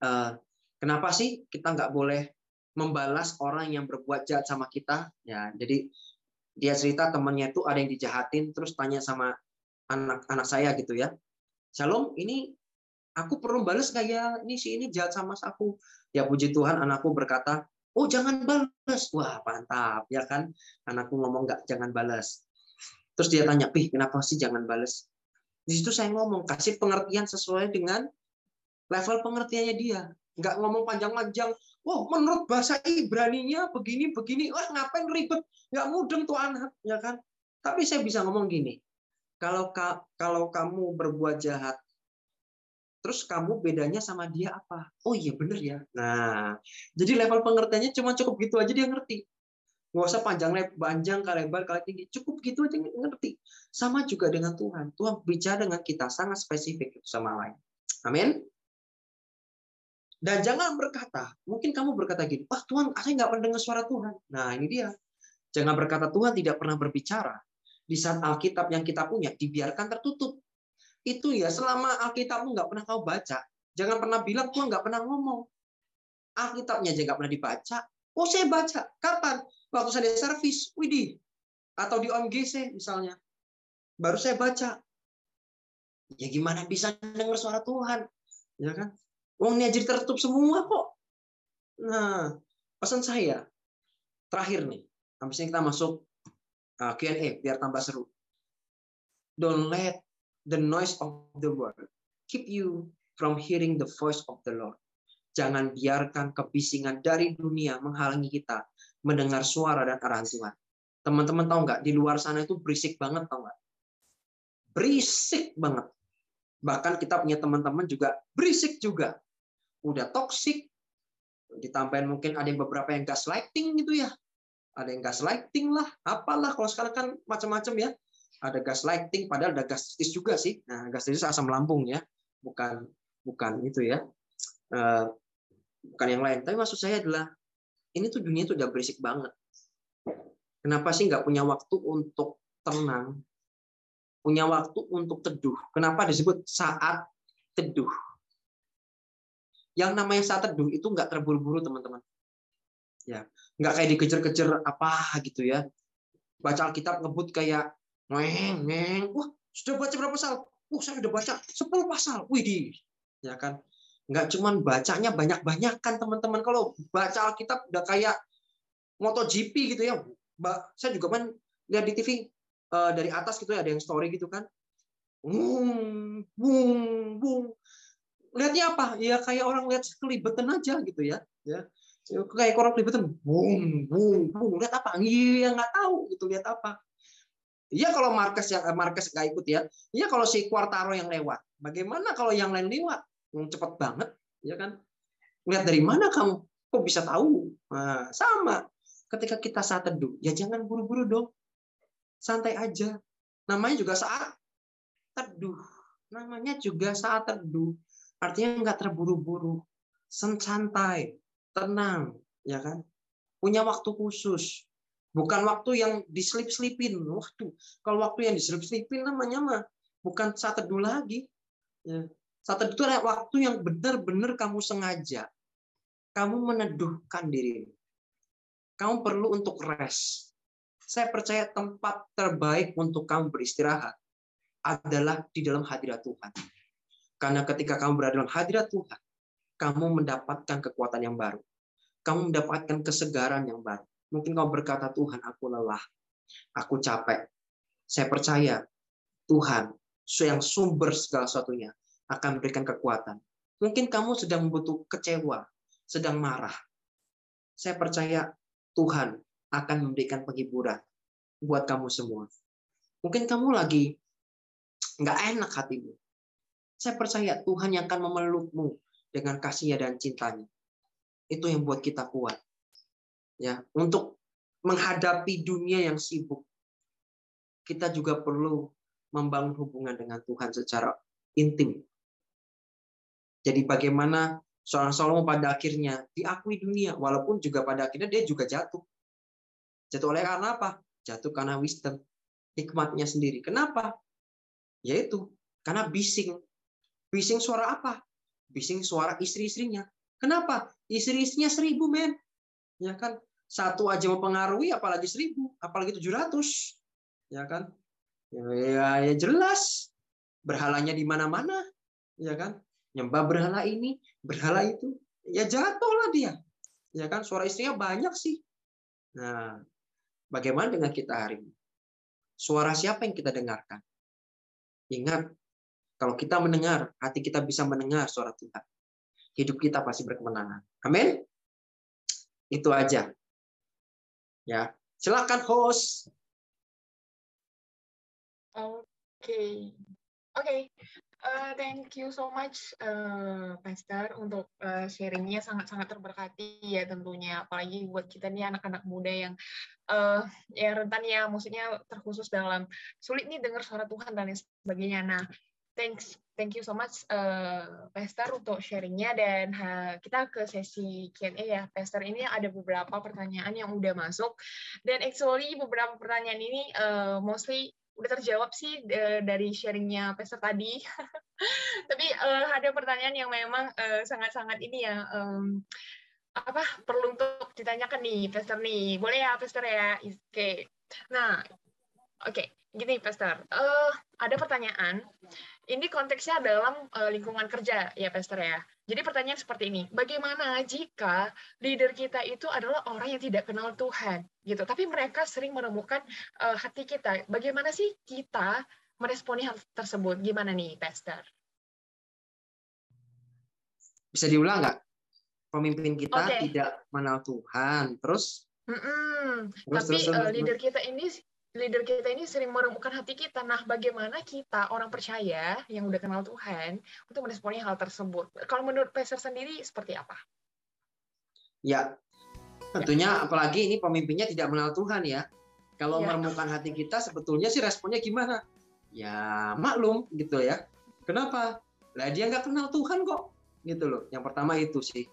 uh, kenapa sih kita nggak boleh membalas orang yang berbuat jahat sama kita ya jadi dia cerita temannya itu ada yang dijahatin terus tanya sama anak-anak saya gitu ya Shalom, ini aku perlu balas nggak ya? Ini si ini jahat sama aku. Ya puji Tuhan, anakku berkata, oh jangan balas. Wah mantap, ya kan? Anakku ngomong nggak jangan balas. Terus dia tanya, pih kenapa sih jangan balas? Di situ saya ngomong, kasih pengertian sesuai dengan level pengertiannya dia. Nggak ngomong panjang-panjang, wah menurut bahasa Ibrani-nya begini begini, wah ngapain ribet, nggak mudeng tuh anak, ya kan? Tapi saya bisa ngomong gini, kalau kalau kamu berbuat jahat, Terus kamu bedanya sama dia apa? Oh iya bener ya. Nah, jadi level pengertiannya cuma cukup gitu aja dia ngerti. Nggak usah panjang lebar, panjang kali lebar kali tinggi. Cukup gitu aja ngerti. Sama juga dengan Tuhan. Tuhan bicara dengan kita sangat spesifik sama lain. Amin. Dan jangan berkata, mungkin kamu berkata gini, wah Tuhan, saya nggak pernah dengar suara Tuhan. Nah ini dia. Jangan berkata Tuhan tidak pernah berbicara. Di saat Alkitab yang kita punya dibiarkan tertutup itu ya selama Alkitabmu nggak pernah kau baca, jangan pernah bilang Tuhan nggak pernah ngomong. Alkitabnya aja nggak pernah dibaca. Oh saya baca. Kapan? Waktu saya servis, widih. Atau di OMGC misalnya. Baru saya baca. Ya gimana bisa dengar suara Tuhan? Ya kan? Ini jadi tertutup semua kok. Nah, pesan saya terakhir nih. Habis ini kita masuk uh, Q&A biar tambah seru. Don't let the noise of the world keep you from hearing the voice of the Lord. Jangan biarkan kebisingan dari dunia menghalangi kita mendengar suara dan arahan Tuhan. Teman-teman tahu nggak di luar sana itu berisik banget tahu nggak? Berisik banget. Bahkan kita punya teman-teman juga berisik juga. Udah toksik. Ditambahin mungkin ada yang beberapa yang gaslighting gitu ya. Ada yang gaslighting lah, apalah kalau sekarang kan macam-macam ya ada gas lighting padahal ada gastritis juga sih. Nah, gastritis asam lambung ya, bukan bukan itu ya. Uh, bukan yang lain. Tapi maksud saya adalah ini tuh dunia tuh udah berisik banget. Kenapa sih nggak punya waktu untuk tenang? Punya waktu untuk teduh. Kenapa disebut saat teduh? Yang namanya saat teduh itu nggak terburu-buru teman-teman. Ya, nggak kayak dikejar-kejar apa gitu ya. Baca Alkitab ngebut kayak Neng, neng. Wah, sudah baca berapa pasal? Uh, saya sudah baca 10 pasal. Widih. Ya kan? Nggak cuman bacanya banyak-banyak kan teman-teman. Kalau baca Alkitab udah kayak MotoGP gitu ya. Saya juga kan lihat di TV eh, dari atas gitu ya, ada yang story gitu kan. Bung, bung, bung. Lihatnya apa? Ya kayak orang lihat kelibetan aja gitu ya. Ya kayak orang kelibetan, bung, bung, bung. Lihat apa? Iya nggak tahu gitu lihat apa. Iya kalau Marquez yang Marquez nggak ikut ya. Iya kalau si Quartaro yang lewat. Bagaimana kalau yang lain lewat? Yang cepat banget, ya kan? Lihat dari mana kamu? Kok bisa tahu? Nah, sama. Ketika kita saat teduh, ya jangan buru-buru dong. Santai aja. Namanya juga saat teduh. Namanya juga saat teduh. Artinya nggak terburu-buru. Santai, tenang, ya kan? Punya waktu khusus Bukan waktu yang diselip-selipin. Waktu kalau waktu yang diselip-selipin namanya mah bukan saat teduh lagi. Ya. Saat teduh itu adalah waktu yang benar-benar kamu sengaja. Kamu meneduhkan diri. Kamu perlu untuk rest. Saya percaya tempat terbaik untuk kamu beristirahat adalah di dalam hadirat Tuhan. Karena ketika kamu berada dalam hadirat Tuhan, kamu mendapatkan kekuatan yang baru. Kamu mendapatkan kesegaran yang baru Mungkin kau berkata, Tuhan, aku lelah. Aku capek. Saya percaya Tuhan, yang sumber segala sesuatunya, akan memberikan kekuatan. Mungkin kamu sedang membutuh kecewa, sedang marah. Saya percaya Tuhan akan memberikan penghiburan buat kamu semua. Mungkin kamu lagi nggak enak hatimu. Saya percaya Tuhan yang akan memelukmu dengan kasihnya dan cintanya. Itu yang buat kita kuat. Ya untuk menghadapi dunia yang sibuk kita juga perlu membangun hubungan dengan Tuhan secara intim. Jadi bagaimana seorang Salomo pada akhirnya diakui dunia walaupun juga pada akhirnya dia juga jatuh. Jatuh oleh karena apa? Jatuh karena wisdom hikmatnya sendiri. Kenapa? Yaitu karena bising bising suara apa? Bising suara istri-istrinya. Kenapa? Istri-istrinya seribu men. Ya kan? Satu aja mempengaruhi apalagi seribu apalagi tujuh ratus. Ya kan? Ya, ya, ya jelas. Berhalanya di mana-mana. Ya kan? Nyembah berhala ini berhala itu. Ya jatuhlah dia. Ya kan? Suara istrinya banyak sih. Nah bagaimana dengan kita hari ini? Suara siapa yang kita dengarkan? Ingat kalau kita mendengar hati kita bisa mendengar suara Tuhan hidup kita pasti berkemenangan amin itu aja. Ya, silakan host. Oke. Okay. Oke. Okay. Uh, thank you so much, uh, Pastor, untuk uh, sharingnya sangat-sangat terberkati ya tentunya, apalagi buat kita nih anak-anak muda yang uh, yang rentan ya, maksudnya terkhusus dalam sulit nih dengar suara Tuhan dan lain sebagainya. Nah, thanks, thank you so much, uh, Pastor, untuk sharingnya dan uh, kita ke sesi Q&A ya, Pastor. Ini ada beberapa pertanyaan yang udah masuk dan actually beberapa pertanyaan ini uh, mostly udah terjawab sih dari sharingnya Pastor tadi. Tapi uh, ada pertanyaan yang memang sangat-sangat uh, ini ya um, apa perlu untuk ditanyakan nih Pastor nih. Boleh ya Pastor ya? Oke. Okay. Nah, oke. Okay. Gini Pastor, uh, ada pertanyaan. Ini konteksnya dalam uh, lingkungan kerja ya Pastor ya. Jadi pertanyaan seperti ini, bagaimana jika leader kita itu adalah orang yang tidak kenal Tuhan, gitu. Tapi mereka sering menemukan uh, hati kita. Bagaimana sih kita meresponi hal tersebut? Gimana nih, Pastor? Bisa diulang nggak? Pemimpin kita okay. tidak mengenal Tuhan, terus? Terus, Tapi terus, terus, leader kita ini leader kita ini sering menemukan hati kita. Nah, bagaimana kita orang percaya yang udah kenal Tuhan untuk meresponi hal tersebut? Kalau menurut Pastor sendiri seperti apa? Ya, tentunya apalagi ini pemimpinnya tidak mengenal Tuhan ya. Kalau ya. menemukan hati kita sebetulnya sih responnya gimana? Ya maklum gitu ya. Kenapa? Lah dia nggak kenal Tuhan kok. Gitu loh. Yang pertama itu sih.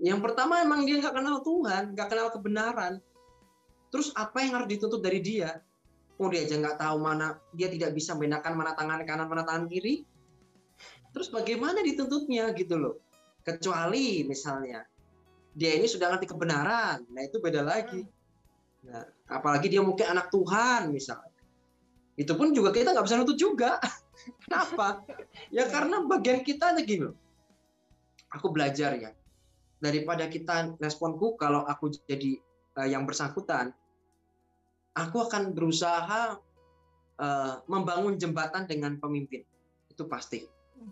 Yang pertama emang dia nggak kenal Tuhan, nggak kenal kebenaran Terus apa yang harus dituntut dari dia? Oh dia aja nggak tahu mana, dia tidak bisa membedakan mana tangan kanan, mana tangan kiri. Terus bagaimana dituntutnya gitu loh? Kecuali misalnya dia ini sudah ngerti kebenaran, nah itu beda lagi. Nah, apalagi dia mungkin anak Tuhan misalnya. Itu pun juga kita nggak bisa nuntut juga. Kenapa? Ya karena bagian kita aja loh. Aku belajar ya. Daripada kita responku kalau aku jadi uh, yang bersangkutan, aku akan berusaha uh, membangun jembatan dengan pemimpin. Itu pasti.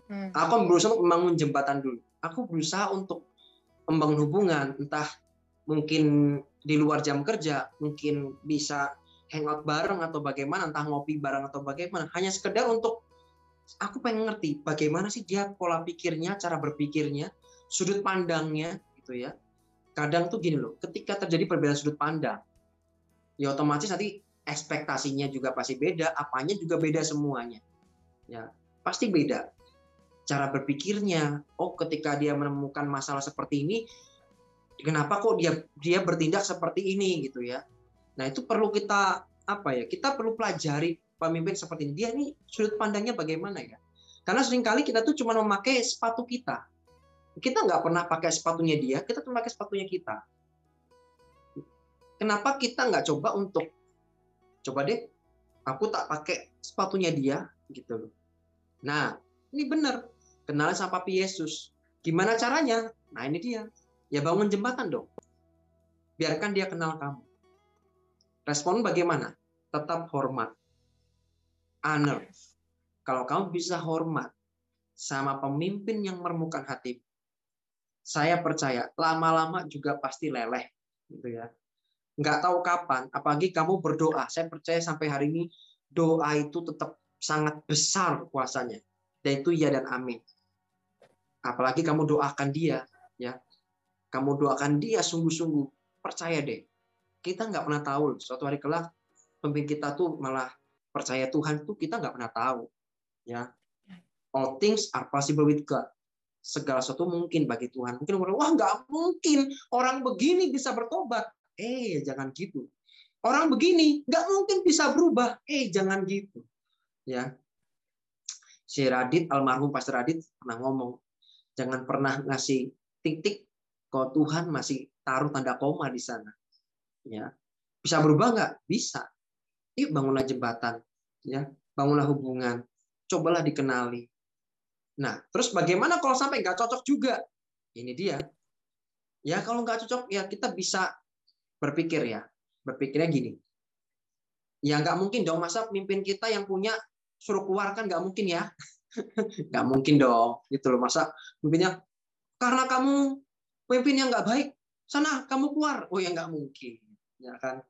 Hmm. Aku berusaha untuk membangun jembatan dulu. Aku berusaha untuk membangun hubungan, entah mungkin di luar jam kerja, mungkin bisa hangout bareng atau bagaimana, entah ngopi bareng atau bagaimana. Hanya sekedar untuk aku pengen ngerti bagaimana sih dia pola pikirnya, cara berpikirnya, sudut pandangnya, gitu ya. Kadang tuh gini loh, ketika terjadi perbedaan sudut pandang, ya otomatis nanti ekspektasinya juga pasti beda, apanya juga beda semuanya. Ya, pasti beda. Cara berpikirnya, oh ketika dia menemukan masalah seperti ini, kenapa kok dia dia bertindak seperti ini gitu ya. Nah, itu perlu kita apa ya? Kita perlu pelajari pemimpin seperti ini. Dia nih sudut pandangnya bagaimana ya? Karena sering kali kita tuh cuma memakai sepatu kita. Kita nggak pernah pakai sepatunya dia, kita cuma pakai sepatunya kita Kenapa kita nggak coba untuk coba deh, aku tak pakai sepatunya dia gitu loh. Nah, ini benar. Kenal sama Papi Yesus. Gimana caranya? Nah, ini dia. Ya bangun jembatan dong. Biarkan dia kenal kamu. Respon bagaimana? Tetap hormat. Honor. Kalau kamu bisa hormat sama pemimpin yang meremukan hati, saya percaya lama-lama juga pasti leleh gitu ya nggak tahu kapan, apalagi kamu berdoa. Saya percaya sampai hari ini doa itu tetap sangat besar kuasanya. Dan itu ya dan amin. Apalagi kamu doakan dia, ya. Kamu doakan dia sungguh-sungguh. Percaya deh. Kita nggak pernah tahu. Suatu hari kelak pemimpin kita tuh malah percaya Tuhan tuh kita nggak pernah tahu. Ya. All things are possible with God segala sesuatu mungkin bagi Tuhan. Mungkin orang, wah nggak mungkin orang begini bisa bertobat. Eh, jangan gitu. Orang begini nggak mungkin bisa berubah. Eh, jangan gitu. Ya. Si Radit, almarhum Pastor Radit pernah ngomong, jangan pernah ngasih titik kalau Tuhan masih taruh tanda koma di sana. Ya. Bisa berubah nggak? Bisa. Yuk bangunlah jembatan. Ya. Bangunlah hubungan. Cobalah dikenali. Nah, terus bagaimana kalau sampai nggak cocok juga? Ini dia. Ya kalau nggak cocok ya kita bisa berpikir ya, berpikirnya gini. Ya nggak mungkin dong masa pemimpin kita yang punya suruh keluar kan nggak mungkin ya, nggak mungkin dong gitu loh masa pemimpinnya karena kamu pemimpin yang nggak baik sana kamu keluar oh ya nggak mungkin ya kan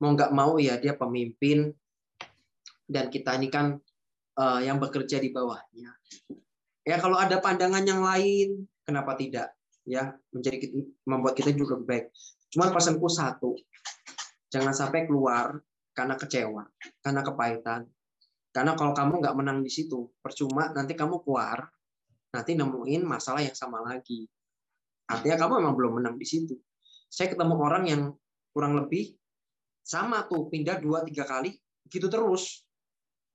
mau nggak mau ya dia pemimpin dan kita ini kan uh, yang bekerja di bawahnya. Ya kalau ada pandangan yang lain, kenapa tidak? Ya menjadi membuat kita juga lebih baik. Cuma pesanku satu, jangan sampai keluar karena kecewa, karena kepahitan. Karena kalau kamu nggak menang di situ, percuma nanti kamu keluar, nanti nemuin masalah yang sama lagi. Artinya kamu memang belum menang di situ. Saya ketemu orang yang kurang lebih sama tuh pindah dua tiga kali gitu terus.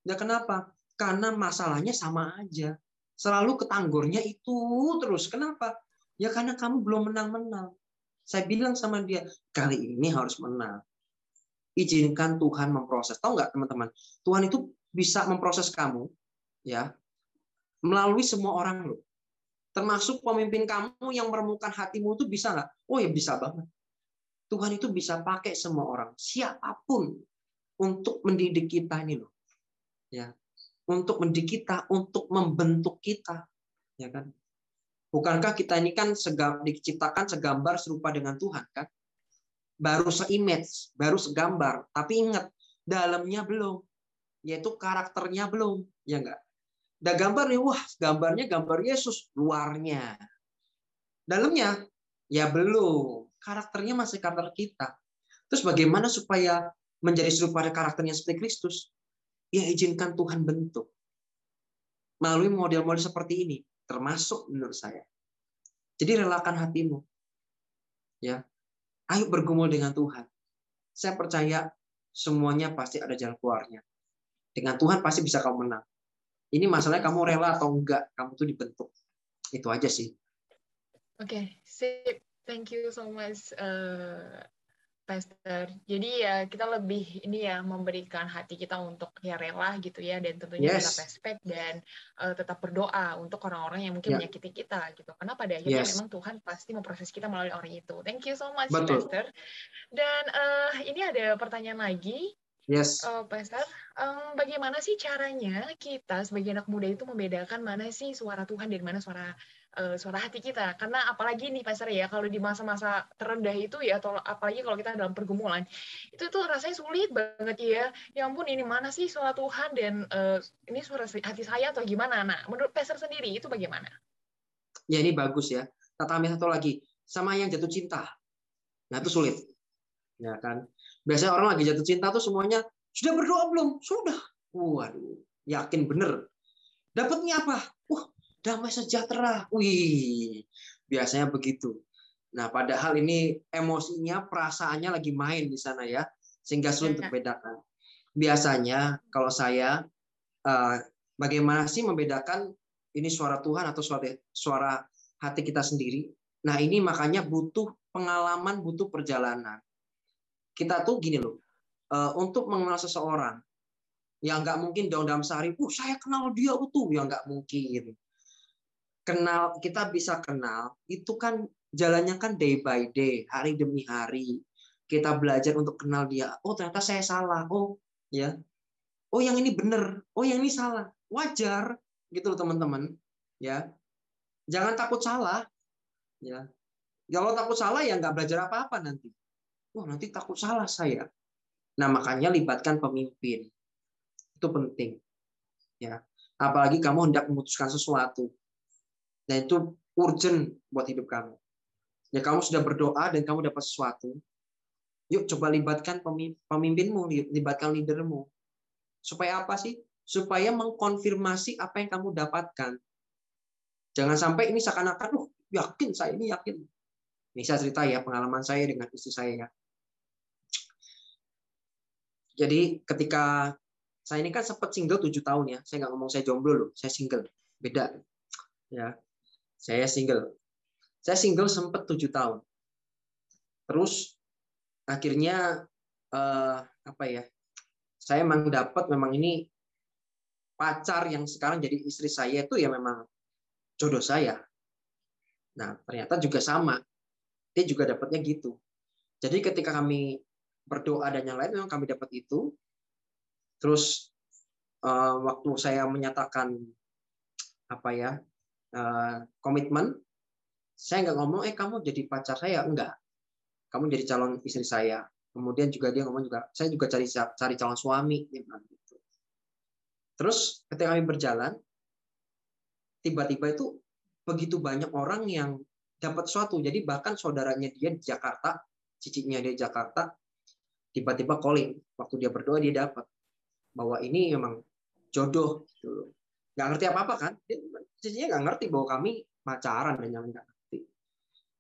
Ya kenapa? Karena masalahnya sama aja. Selalu ketanggurnya itu terus. Kenapa? Ya karena kamu belum menang-menang. Saya bilang sama dia, kali ini harus menang. Izinkan Tuhan memproses. Tahu nggak teman-teman? Tuhan itu bisa memproses kamu ya melalui semua orang loh. Termasuk pemimpin kamu yang meremukan hatimu itu bisa nggak? Oh ya bisa banget. Tuhan itu bisa pakai semua orang, siapa pun untuk mendidik kita ini loh. Ya. Untuk mendidik kita, untuk membentuk kita, ya kan? Bukankah kita ini kan segam, diciptakan segambar serupa dengan Tuhan kan? Baru se-image, baru segambar, tapi ingat dalamnya belum. Yaitu karakternya belum, ya enggak? Gambar nih, wah gambarnya gambar Yesus, luarnya. Dalamnya ya belum karakternya masih karakter kita. Terus bagaimana supaya menjadi serupa karakternya seperti Kristus? Ya izinkan Tuhan bentuk. Melalui model-model seperti ini, termasuk menurut saya. Jadi relakan hatimu. Ya. Ayo bergumul dengan Tuhan. Saya percaya semuanya pasti ada jalan keluarnya. Dengan Tuhan pasti bisa kamu menang. Ini masalahnya kamu rela atau enggak, kamu tuh dibentuk. Itu aja sih. Oke, okay, sip. Thank you so much, uh, Pastor. Jadi ya kita lebih ini ya memberikan hati kita untuk ya rela gitu ya dan tentunya yes. tetap respect dan uh, tetap berdoa untuk orang-orang yang mungkin yeah. menyakiti kita gitu. Karena pada akhirnya yes. memang Tuhan pasti memproses kita melalui orang itu. Thank you so much, Betul. Pastor. Dan uh, ini ada pertanyaan lagi. Yes. Uh, Pastor, um, bagaimana sih caranya kita sebagai anak muda itu membedakan mana sih suara Tuhan dan mana suara uh, suara hati kita. Karena apalagi nih Pastor ya, kalau di masa-masa terendah itu ya, atau apalagi kalau kita dalam pergumulan, itu tuh rasanya sulit banget ya. Ya ampun, ini mana sih suara Tuhan dan uh, ini suara hati saya atau gimana? Nah, menurut Pastor sendiri itu bagaimana? Ya ini bagus ya. Tata ambil satu lagi, sama yang jatuh cinta. Nah itu sulit. Ya kan. Biasanya orang lagi jatuh cinta tuh semuanya sudah berdoa belum? Sudah. Waduh, yakin bener. Dapatnya apa? Wah, damai sejahtera. Wih, biasanya begitu. Nah, padahal ini emosinya, perasaannya lagi main di sana ya, sehingga sulit untuk iya. bedakan. Biasanya kalau saya, eh, bagaimana sih membedakan ini suara Tuhan atau suara, suara hati kita sendiri? Nah, ini makanya butuh pengalaman, butuh perjalanan. Kita tuh gini loh, eh, untuk mengenal seseorang, yang nggak mungkin daun dalam sehari, uh, saya kenal dia utuh, ya nggak mungkin kenal kita bisa kenal itu kan jalannya kan day by day hari demi hari. Kita belajar untuk kenal dia. Oh ternyata saya salah. Oh ya. Oh yang ini benar oh yang ini salah. Wajar gitu loh teman-teman. Ya. Jangan takut salah. Ya. Kalau takut salah ya nggak belajar apa-apa nanti. Wah nanti takut salah saya. Nah makanya libatkan pemimpin. Itu penting. Ya. Apalagi kamu hendak memutuskan sesuatu dan itu urgent buat hidup kamu. Ya kamu sudah berdoa dan kamu dapat sesuatu. Yuk coba libatkan pemimpinmu, libatkan leadermu. Supaya apa sih? Supaya mengkonfirmasi apa yang kamu dapatkan. Jangan sampai ini seakan-akan, uh, yakin saya ini yakin. Ini saya cerita ya pengalaman saya dengan istri saya ya. Jadi ketika saya ini kan sempat single tujuh tahun ya. Saya nggak ngomong saya jomblo loh, saya single. Beda. Ya. Saya single. Saya single sempat tujuh tahun. Terus akhirnya eh, apa ya? Saya memang dapat memang ini pacar yang sekarang jadi istri saya itu ya memang jodoh saya. Nah, ternyata juga sama. Dia juga dapatnya gitu. Jadi ketika kami berdoa dan yang lain memang kami dapat itu. Terus eh, waktu saya menyatakan apa ya komitmen, saya nggak ngomong, eh kamu jadi pacar saya, enggak. Kamu jadi calon istri saya. Kemudian juga dia ngomong juga, saya juga cari cari calon suami. Gitu. Terus ketika kami berjalan, tiba-tiba itu begitu banyak orang yang dapat sesuatu. Jadi bahkan saudaranya dia di Jakarta, cicitnya dia di Jakarta, tiba-tiba calling. Waktu dia berdoa dia dapat bahwa ini memang jodoh. Gitu. Gak ngerti apa-apa kan? Cicinya nggak ngerti bahwa kami pacaran dan yang nggak ngerti.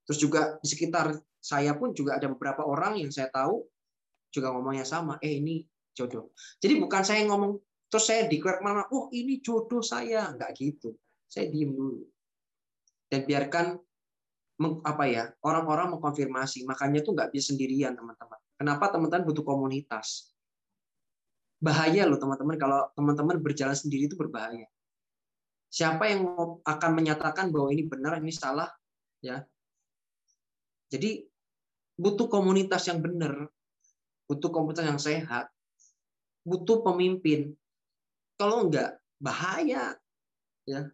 Terus juga di sekitar saya pun juga ada beberapa orang yang saya tahu juga ngomongnya sama. Eh ini jodoh. Jadi bukan saya ngomong terus saya declare mana, oh ini jodoh saya, nggak gitu. Saya diem dulu dan biarkan apa ya orang-orang mengkonfirmasi. Makanya tuh nggak bisa sendirian teman-teman. Kenapa teman-teman butuh komunitas? Bahaya loh teman-teman kalau teman-teman berjalan sendiri itu berbahaya. Siapa yang akan menyatakan bahwa ini benar, ini salah, ya. Jadi butuh komunitas yang benar, butuh komunitas yang sehat, butuh pemimpin. Kalau enggak, bahaya. Ya,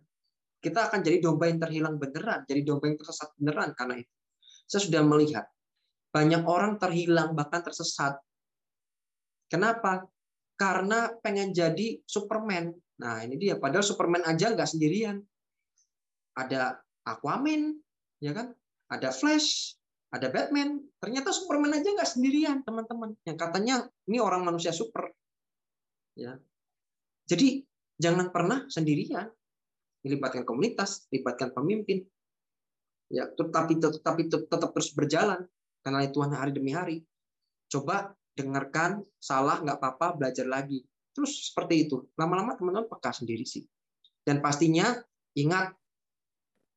kita akan jadi domba yang terhilang beneran, jadi domba yang tersesat beneran karena itu. Saya sudah melihat banyak orang terhilang bahkan tersesat. Kenapa? Karena pengen jadi Superman. Nah ini dia. Padahal Superman aja nggak sendirian. Ada Aquaman, ya kan? Ada Flash, ada Batman. Ternyata Superman aja nggak sendirian, teman-teman. Yang katanya ini orang manusia super. Ya. Jadi jangan pernah sendirian melibatkan komunitas, libatkan pemimpin. Ya, tetapi tetapi tetap terus berjalan karena Tuhan hari demi hari. Coba dengarkan, salah nggak apa-apa, belajar lagi. Terus seperti itu. Lama-lama teman-teman peka sendiri sih. Dan pastinya ingat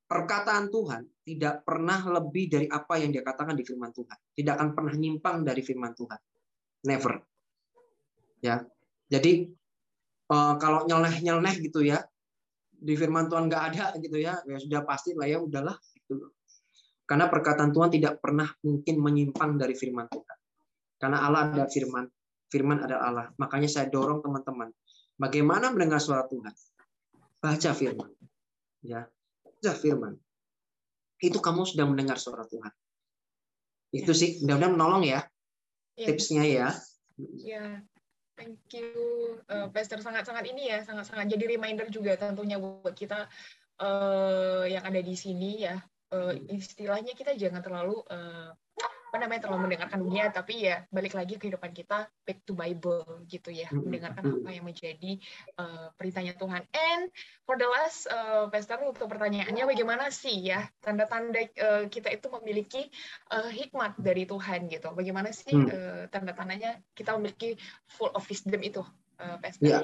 perkataan Tuhan tidak pernah lebih dari apa yang dia katakan di firman Tuhan. Tidak akan pernah nyimpang dari firman Tuhan. Never. Ya. Jadi eh, kalau nyeleneh-nyeleneh gitu ya, di firman Tuhan nggak ada gitu ya, ya sudah pasti lah ya udahlah gitu. Karena perkataan Tuhan tidak pernah mungkin menyimpang dari firman Tuhan. Karena Allah ada firman, firman adalah Allah. Makanya saya dorong teman-teman, bagaimana mendengar suara Tuhan? Baca firman. Ya, baca firman. Itu kamu sudah mendengar suara Tuhan. Itu sih, mudah-mudahan menolong ya. ya tipsnya ya. Ya, Thank you, uh, Pastor. Sangat-sangat ini ya, sangat-sangat jadi reminder juga tentunya buat kita uh, yang ada di sini ya. Uh, istilahnya kita jangan terlalu uh, apa namanya terlalu mendengarkan dunia tapi ya balik lagi kehidupan kita back to Bible gitu ya. Mendengarkan apa yang menjadi uh, perintahnya Tuhan. And for the last uh, Pastor untuk pertanyaannya bagaimana sih ya tanda-tanda uh, kita itu memiliki uh, hikmat dari Tuhan gitu? Bagaimana sih uh, tanda-tandanya kita memiliki full of wisdom itu uh, Pastor? Ya.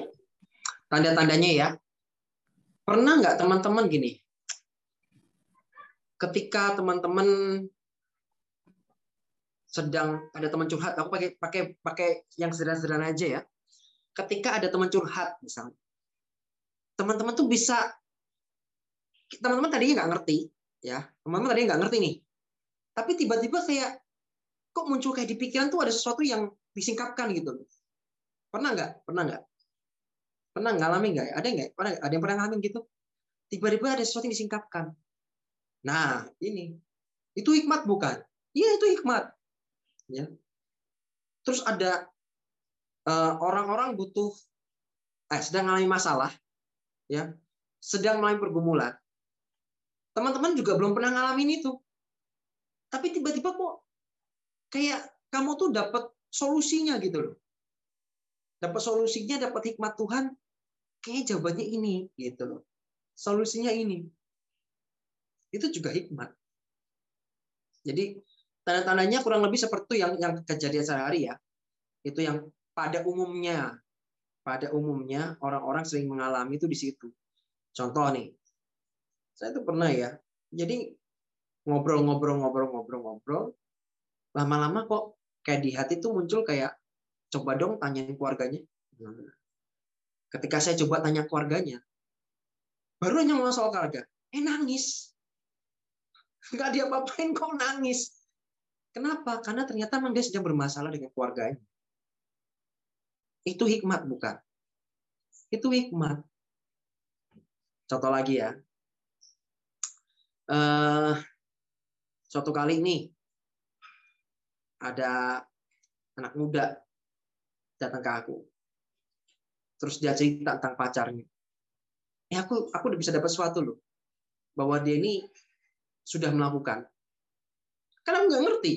tanda-tandanya ya. Pernah nggak teman-teman gini? Ketika teman-teman sedang ada teman curhat, aku pakai pakai pakai yang sederhana-sederhana aja ya. Ketika ada teman curhat misalnya, teman-teman tuh bisa teman-teman tadinya nggak ngerti, ya teman-teman tadinya nggak ngerti nih, tapi tiba-tiba kayak kok muncul kayak di pikiran tuh ada sesuatu yang disingkapkan gitu. Pernah nggak? Pernah nggak? Pernah ngalamin nggak? Ada nggak? Pernah ada yang pernah ngalamin gitu? Tiba-tiba ada sesuatu yang disingkapkan. Nah ini itu hikmat bukan? Iya itu hikmat ya. Terus ada eh, orang-orang uh, butuh eh, sedang mengalami masalah ya. Sedang mengalami pergumulan. Teman-teman juga belum pernah ngalamin itu. Tapi tiba-tiba kok kayak kamu tuh dapat solusinya gitu loh. Dapat solusinya dapat hikmat Tuhan kayak jawabannya ini gitu loh. Solusinya ini. Itu juga hikmat. Jadi Tanda-tandanya kurang lebih seperti yang yang kejadian sehari ya. Itu yang pada umumnya pada umumnya orang-orang sering mengalami itu di situ. Contoh nih, saya itu pernah ya. Jadi ngobrol-ngobrol-ngobrol-ngobrol-ngobrol, lama-lama kok kayak di hati tuh muncul kayak coba dong tanyain keluarganya. Ketika saya coba tanya keluarganya, baru hanya soal keluarga, eh nangis. Nggak dia apain kok nangis. Kenapa? Karena ternyata memang dia sedang bermasalah dengan keluarganya. Itu hikmat bukan? Itu hikmat. Contoh lagi ya. Uh, suatu kali nih ada anak muda datang ke aku. terus dia cerita tentang pacarnya. Eh aku aku udah bisa dapat sesuatu loh. Bahwa dia ini sudah melakukan. Karena aku nggak ngerti.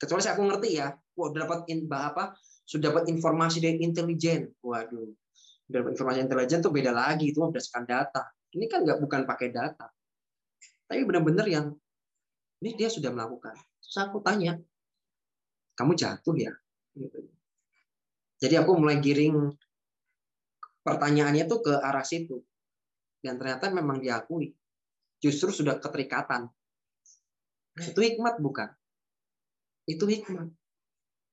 Kecuali saya aku ngerti ya. Wah, udah dapat in, apa? Sudah dapat informasi dari intelijen. Waduh. Udah dapat informasi intelijen tuh beda lagi. Itu berdasarkan data. Ini kan nggak bukan pakai data. Tapi benar-benar yang ini dia sudah melakukan. Terus aku tanya, kamu jatuh ya? Gitu. Jadi aku mulai giring pertanyaannya tuh ke arah situ. Dan ternyata memang diakui. Justru sudah keterikatan. Nah, itu hikmat bukan? Itu hikmat.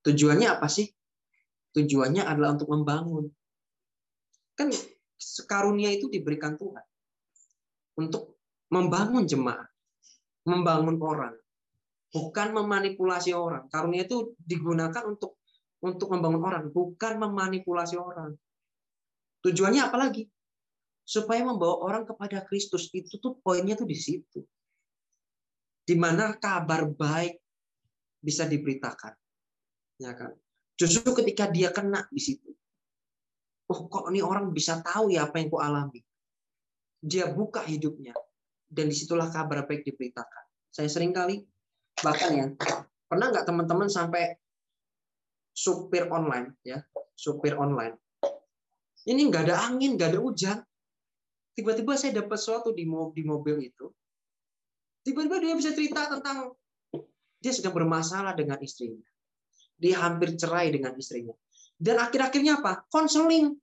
Tujuannya apa sih? Tujuannya adalah untuk membangun. Kan karunia itu diberikan Tuhan. Untuk membangun jemaat. Membangun orang. Bukan memanipulasi orang. Karunia itu digunakan untuk untuk membangun orang, bukan memanipulasi orang. Tujuannya apa lagi? Supaya membawa orang kepada Kristus. Itu tuh poinnya tuh di situ. Di mana kabar baik bisa diberitakan. Ya kan? Justru ketika dia kena di situ. Oh, kok ini orang bisa tahu ya apa yang ku alami. Dia buka hidupnya dan di situlah kabar baik diberitakan. Saya sering kali bahkan ya pernah nggak teman-teman sampai supir online ya supir online ini nggak ada angin, nggak ada hujan. Tiba-tiba saya dapat sesuatu di di mobil itu. Tiba-tiba dia bisa cerita tentang dia sedang bermasalah dengan istrinya. Dia hampir cerai dengan istrinya. Dan akhir-akhirnya apa? Konseling.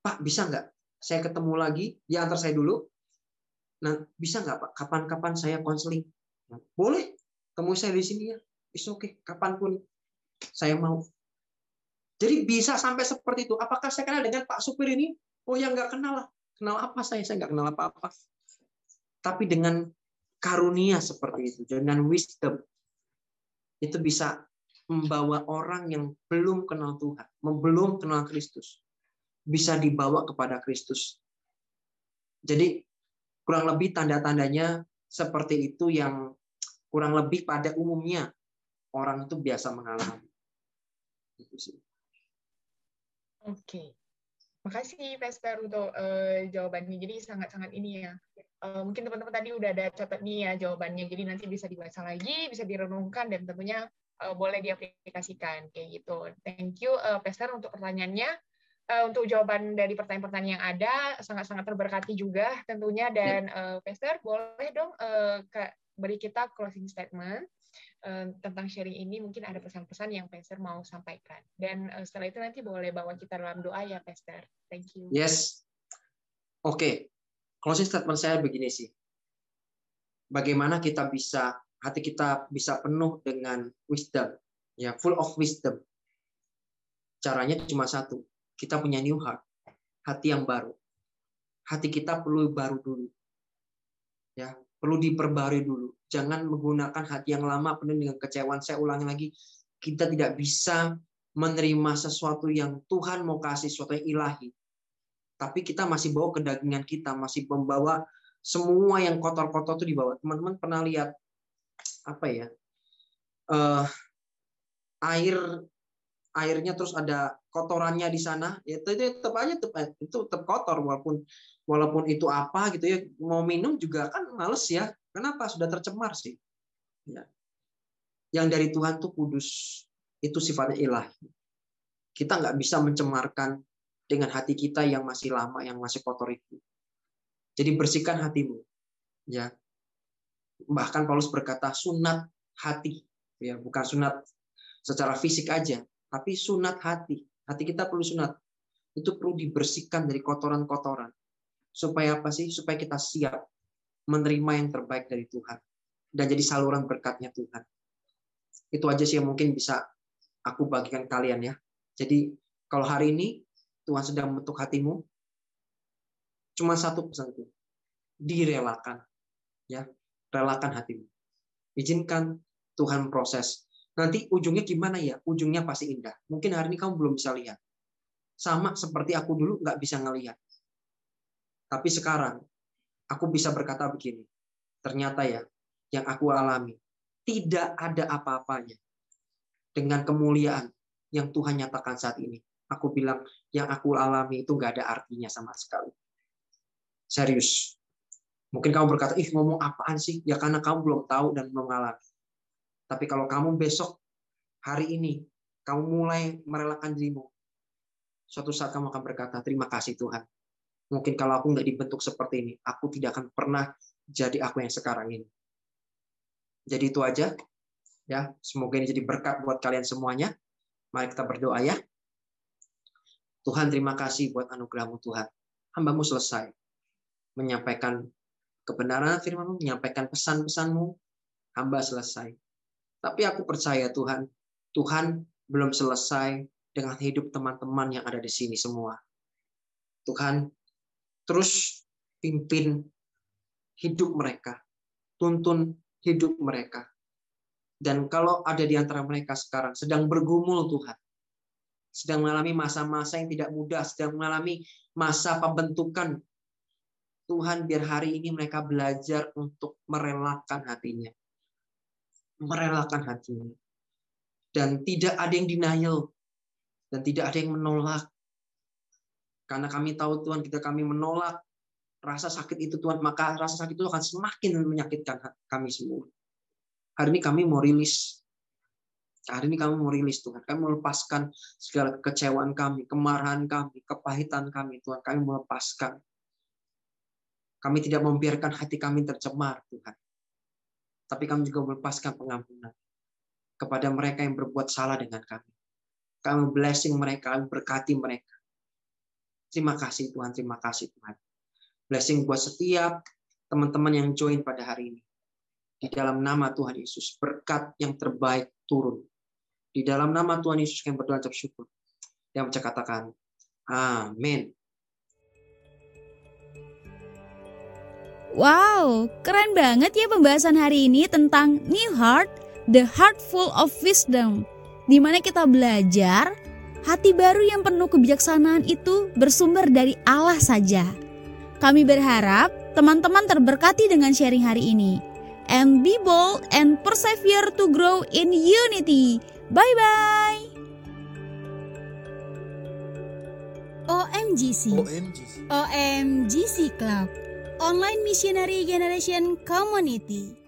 Pak, bisa nggak saya ketemu lagi? Ya antar saya dulu. Nah, bisa nggak Pak? Kapan-kapan saya konseling? Nah, boleh. Temu saya di sini ya. Is oke. Okay. Kapan pun saya mau. Jadi bisa sampai seperti itu. Apakah saya kenal dengan Pak Supir ini? Oh ya nggak kenal lah. Kenal apa saya? Saya nggak kenal apa-apa. Tapi dengan karunia seperti itu, dengan wisdom, itu bisa membawa orang yang belum kenal Tuhan, belum kenal Kristus, bisa dibawa kepada Kristus. Jadi kurang lebih tanda-tandanya seperti itu yang kurang lebih pada umumnya orang itu biasa mengalami. Oke. Makasih Vesper untuk uh, jawabannya. Jadi sangat-sangat ini ya. Uh, mungkin teman-teman tadi udah ada catat nih ya jawabannya. Jadi nanti bisa dibaca lagi, bisa direnungkan dan tentunya uh, boleh diaplikasikan kayak gitu. Thank you uh, Vesper untuk pertanyaannya. Uh, untuk jawaban dari pertanyaan-pertanyaan yang ada sangat-sangat terberkati juga tentunya dan uh, Vesper boleh dong uh, beri kita closing statement tentang sharing ini mungkin ada pesan-pesan yang Pastor mau sampaikan. Dan setelah itu nanti boleh bawa kita dalam doa ya Pastor. Thank you. Yes. Oke. Okay. Closing statement saya begini sih. Bagaimana kita bisa hati kita bisa penuh dengan wisdom, ya full of wisdom. Caranya cuma satu. Kita punya new heart, hati yang baru. Hati kita perlu baru dulu. Ya, perlu diperbarui dulu jangan menggunakan hati yang lama penuh dengan kecewaan. Saya ulangi lagi, kita tidak bisa menerima sesuatu yang Tuhan mau kasih, sesuatu yang ilahi. Tapi kita masih bawa kedagingan kita, masih membawa semua yang kotor-kotor itu dibawa. Teman-teman pernah lihat apa ya? Uh, air airnya terus ada kotorannya di sana, ya itu, itu tetap aja tetap, itu tetap kotor walaupun walaupun itu apa gitu ya mau minum juga kan males ya Kenapa? Sudah tercemar sih. Ya. Yang dari Tuhan tuh kudus. Itu sifatnya ilahi. Kita nggak bisa mencemarkan dengan hati kita yang masih lama, yang masih kotor itu. Jadi bersihkan hatimu. Ya. Bahkan Paulus berkata sunat hati. Ya, bukan sunat secara fisik aja, tapi sunat hati. Hati kita perlu sunat. Itu perlu dibersihkan dari kotoran-kotoran. Supaya apa sih? Supaya kita siap menerima yang terbaik dari Tuhan dan jadi saluran berkatnya Tuhan. Itu aja sih yang mungkin bisa aku bagikan kalian ya. Jadi kalau hari ini Tuhan sedang membentuk hatimu, cuma satu pesanku, direlakan. Ya, relakan hatimu. Izinkan Tuhan proses. Nanti ujungnya gimana ya? Ujungnya pasti indah. Mungkin hari ini kamu belum bisa lihat. Sama seperti aku dulu nggak bisa ngelihat. Tapi sekarang aku bisa berkata begini, ternyata ya, yang aku alami, tidak ada apa-apanya dengan kemuliaan yang Tuhan nyatakan saat ini. Aku bilang, yang aku alami itu nggak ada artinya sama sekali. Serius. Mungkin kamu berkata, ih ngomong apaan sih? Ya karena kamu belum tahu dan belum mengalami. Tapi kalau kamu besok, hari ini, kamu mulai merelakan dirimu, suatu saat kamu akan berkata, terima kasih Tuhan. Mungkin kalau aku nggak dibentuk seperti ini, aku tidak akan pernah jadi aku yang sekarang ini. Jadi itu aja. Ya, semoga ini jadi berkat buat kalian semuanya. Mari kita berdoa ya. Tuhan terima kasih buat anugerahmu Tuhan. Hambamu selesai menyampaikan kebenaran firmanmu, menyampaikan pesan-pesanmu. Hamba selesai. Tapi aku percaya Tuhan, Tuhan belum selesai dengan hidup teman-teman yang ada di sini semua. Tuhan, terus pimpin hidup mereka, tuntun hidup mereka. Dan kalau ada di antara mereka sekarang sedang bergumul Tuhan, sedang mengalami masa-masa yang tidak mudah, sedang mengalami masa pembentukan. Tuhan biar hari ini mereka belajar untuk merelakan hatinya. Merelakan hatinya. Dan tidak ada yang denial. Dan tidak ada yang menolak. Karena kami tahu Tuhan kita kami menolak rasa sakit itu Tuhan, maka rasa sakit itu akan semakin menyakitkan kami semua. Hari ini kami mau rilis Hari ini kami mau rilis Tuhan. Kami melepaskan segala kekecewaan kami, kemarahan kami, kepahitan kami Tuhan. Kami melepaskan. Kami tidak membiarkan hati kami tercemar Tuhan. Tapi kami juga melepaskan pengampunan kepada mereka yang berbuat salah dengan kami. Kami blessing mereka, kami berkati mereka. Terima kasih Tuhan, terima kasih Tuhan. Blessing buat setiap teman-teman yang join pada hari ini. Di dalam nama Tuhan Yesus, berkat yang terbaik turun di dalam nama Tuhan Yesus yang berdoa ucap syukur. Yang bisa katakan, Amin. Wow, keren banget ya pembahasan hari ini tentang New Heart, the heart full of wisdom. Di mana kita belajar hati baru yang penuh kebijaksanaan itu bersumber dari Allah saja. Kami berharap teman-teman terberkati dengan sharing hari ini. And be bold and persevere to grow in unity. Bye bye. OMGC. OMGC. OMGC Club. Online Missionary Generation Community.